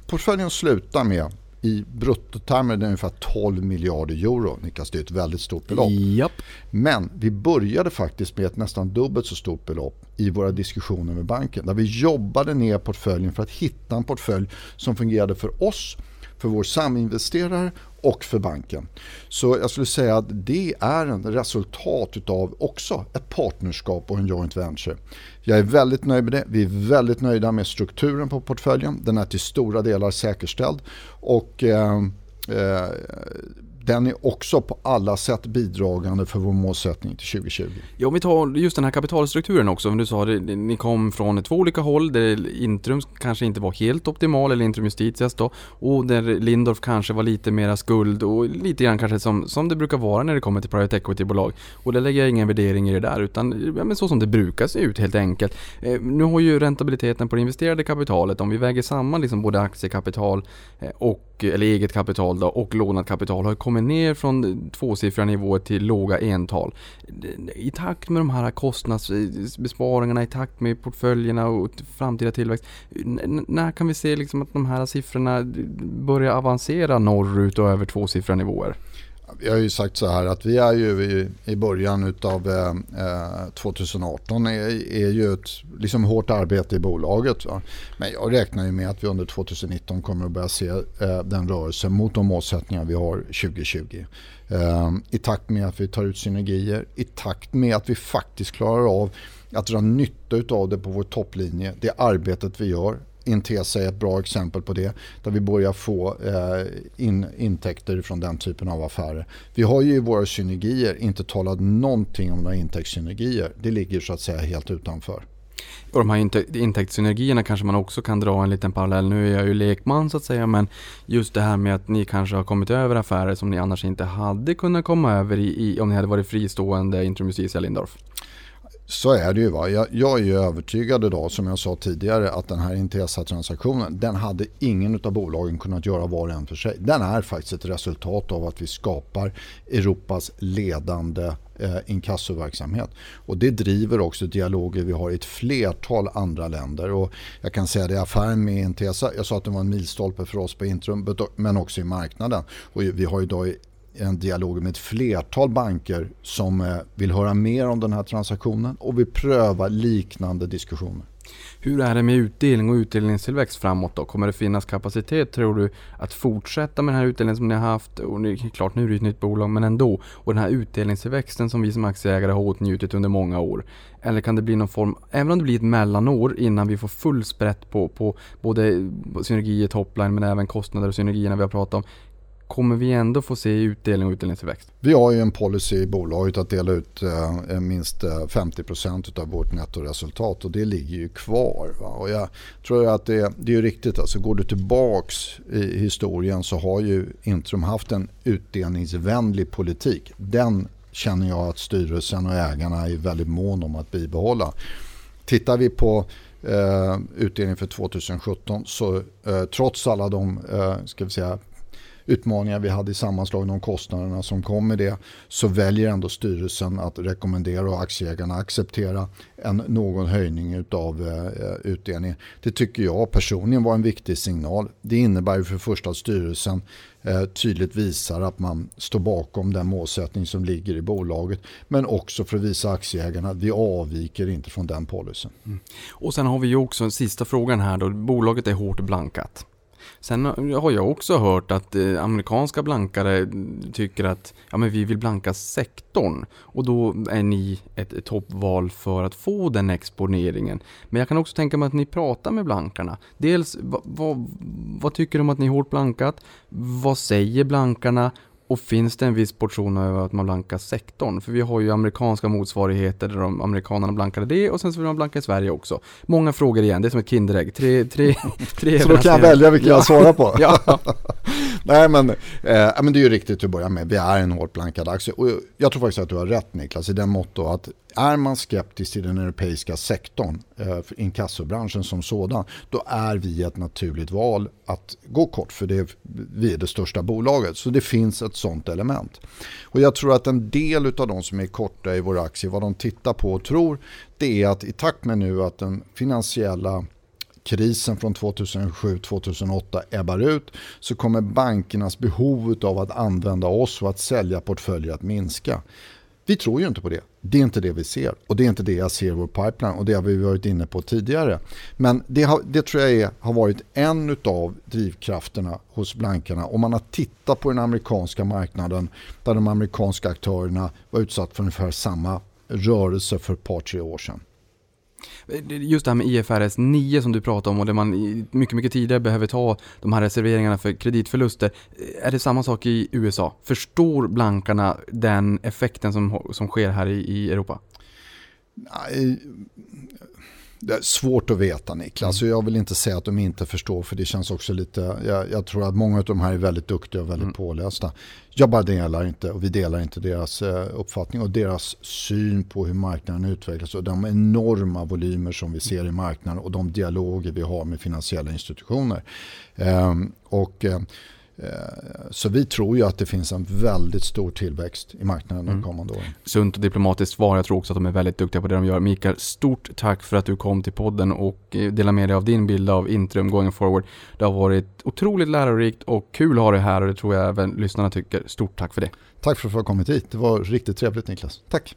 portföljen slutar med i bruttotermer det är ungefär 12 miljarder euro. Niklas, det är ett väldigt stort belopp. Japp. Men vi började faktiskt med ett nästan dubbelt så stort belopp i våra diskussioner med banken. Där vi jobbade ner portföljen för att hitta en portfölj som fungerade för oss, för vår saminvesterare och för banken. Så jag skulle säga att det är en resultat av också ett partnerskap och en joint venture. Jag är väldigt nöjd med det. Vi är väldigt nöjda med strukturen på portföljen. Den är till stora delar säkerställd. Och eh, eh, den är också på alla sätt bidragande för vår målsättning till 2020. Ja, om vi tar just den här kapitalstrukturen också. Som du sa, ni kom från två olika håll där Intrum kanske inte var helt optimal, eller Intrum Justitias då. Och där Lindorf kanske var lite mera skuld och lite grann kanske som, som det brukar vara när det kommer till private equity-bolag. Och där lägger jag ingen värdering i det där, utan ja, men så som det brukar se ut helt enkelt. Eh, nu har ju räntabiliteten på det investerade kapitalet, om vi väger samman liksom både aktiekapital eh, och och eller eget kapital då, och lånat kapital har kommit ner från tvåsiffriga nivåer till låga ental. I takt med de här kostnadsbesparingarna, i takt med portföljerna och framtida tillväxt. När kan vi se liksom att de här siffrorna börjar avancera norrut och över tvåsiffriga nivåer? Vi har ju sagt så här att vi är ju i, i början av eh, eh 2018 är, är ju ett liksom hårt arbete i bolaget. Va? Men jag räknar ju med att vi under 2019 kommer att börja se eh, den rörelsen mot de målsättningar vi har 2020. Eh, I takt med att vi tar ut synergier, i takt med att vi faktiskt klarar av att dra nytta av det på vår topplinje, det arbetet vi gör Intesa är ett bra exempel på det. Där vi börjar få eh, in, intäkter från den typen av affärer. Vi har ju i våra synergier inte talat någonting om några intäktssynergier. Det ligger så att säga helt utanför. Och de här intäktssynergierna kanske man också kan dra en liten parallell. Nu är jag ju lekman så att säga men just det här med att ni kanske har kommit över affärer som ni annars inte hade kunnat komma över i, i om ni hade varit fristående Intrum Justitia Lindorf. Så är det ju. Va? Jag, jag är ju övertygad idag, som jag sa tidigare, att den här Intesa-transaktionen, den hade ingen av bolagen kunnat göra var och en för sig. Den är faktiskt ett resultat av att vi skapar Europas ledande eh, inkassoverksamhet. Och det driver också dialoger vi har i ett flertal andra länder. Och jag kan säga det, affären med Intesa, jag sa att det var en milstolpe för oss på Intrum, men också i marknaden. Och vi har idag en dialog med ett flertal banker som eh, vill höra mer om den här transaktionen och vi prövar liknande diskussioner. Hur är det med utdelning och utdelningstillväxt framåt då? Kommer det finnas kapacitet tror du att fortsätta med den här utdelningen som ni har haft? Och det klart, nu är det ett nytt bolag, men ändå. Och den här utdelningstillväxten som vi som aktieägare har åtnjutit under många år. Eller kan det bli någon form, även om det blir ett mellanår innan vi får full sprätt på, på både synergier, topline, men även kostnader och synergierna vi har pratat om. Kommer vi ändå få se utdelning och utdelningstillväxt? Vi har ju en policy i bolaget att dela ut eh, eh minst eh, 50% av vårt nettoresultat och det ligger ju kvar. Va? Och jag tror att det, det är riktigt, alltså går du tillbaks i historien så har ju Intrum haft en utdelningsvänlig politik. Den känner jag att styrelsen och ägarna är väldigt mån om att bibehålla. Tittar vi på eh, utdelningen för 2017 så eh, trots alla de eh, ska vi säga, utmaningar vi hade i sammanslagningen om kostnaderna som kom med det så väljer ändå styrelsen att rekommendera och aktieägarna acceptera en, någon höjning av eh, utdelningen. Det tycker jag personligen var en viktig signal. Det innebär ju för det första att styrelsen eh, tydligt visar att man står bakom den målsättning som ligger i bolaget men också för att visa aktieägarna att vi avviker inte från den policyn. Mm. Och sen har vi ju också en sista frågan här då. Bolaget är hårt blankat. Sen har jag också hört att eh, amerikanska blankare tycker att ja, men vi vill blanka sektorn och då är ni ett, toppval för att få den exponeringen. Men jag kan också tänka mig att ni pratar med blankarna. Dels vad, vad, vad tycker de att ni har hårt blankat? Vad säger blankarna? Och finns det en viss portion av att man blankar sektorn? För vi har ju amerikanska motsvarigheter där de, amerikanerna blankade det och sen så vill man blanka i Sverige också. Många frågor igen, det är som ett Kinderägg. Tre, tre, tre så då kan jag välja vilka ja. jag svarar på? ja. Nej men, eh, men det är ju riktigt att börja med. Vi är en hårt blankad aktie. Och jag tror faktiskt att du har rätt Niklas i den motto att är man skeptisk till den europeiska sektorn, eh, inkassobranschen som sådan, då är vi ett naturligt val att gå kort för det, vi är det största bolaget. Så det finns ett sånt element. Och jag tror att en del av de som är korta i våra aktier, vad de tittar på och tror, det är att i takt med nu att den finansiella krisen från 2007-2008 ebbar ut så kommer bankernas behov av att använda oss och att sälja portföljer att minska. Vi tror ju inte på det. Det är inte det vi ser och det är inte det jag ser i vår pipeline och det har vi varit inne på tidigare. Men det, har, det tror jag är, har varit en av drivkrafterna hos blankarna. Om man har tittat på den amerikanska marknaden där de amerikanska aktörerna var utsatta för ungefär samma rörelse för ett par, tre år sedan. Eh, just det här med IFRS 9 som du pratar om och där man mycket, mycket tidigare behöver ta de här reserveringarna för kreditförluster. Eh, är det samma sak i USA? Förstår blankarna den effekten som, som sker här i, i Europa? Nej, eh, det är svårt att veta Niklas. Mm. Jag vill inte säga att de inte förstår för det känns också lite, jag, jag tror att många av de här är väldigt duktiga och väldigt mm. pålästa. Jag bara delar inte och vi delar inte deras eh, uppfattning och deras syn på hur marknaden utvecklas och de enorma volymer som vi ser i marknaden och de dialoger vi har med finansiella institutioner. Ehm, och Eh, så vi tror ju att det finns en väldigt stor tillväxt i marknaden de mm. kommande åren. Sunt och diplomatiskt svar. Jag tror också att de är väldigt duktiga på det de gör. Mikael, stort tack för att du kom till podden och eh, delade med dig av din bild av Intrum going forward. Det har varit otroligt lärorikt och kul att ha dig här och det tror jag även lyssnarna tycker. Stort tack för det. Tack för att du har kommit hit. Det var riktigt trevligt Niklas. Tack.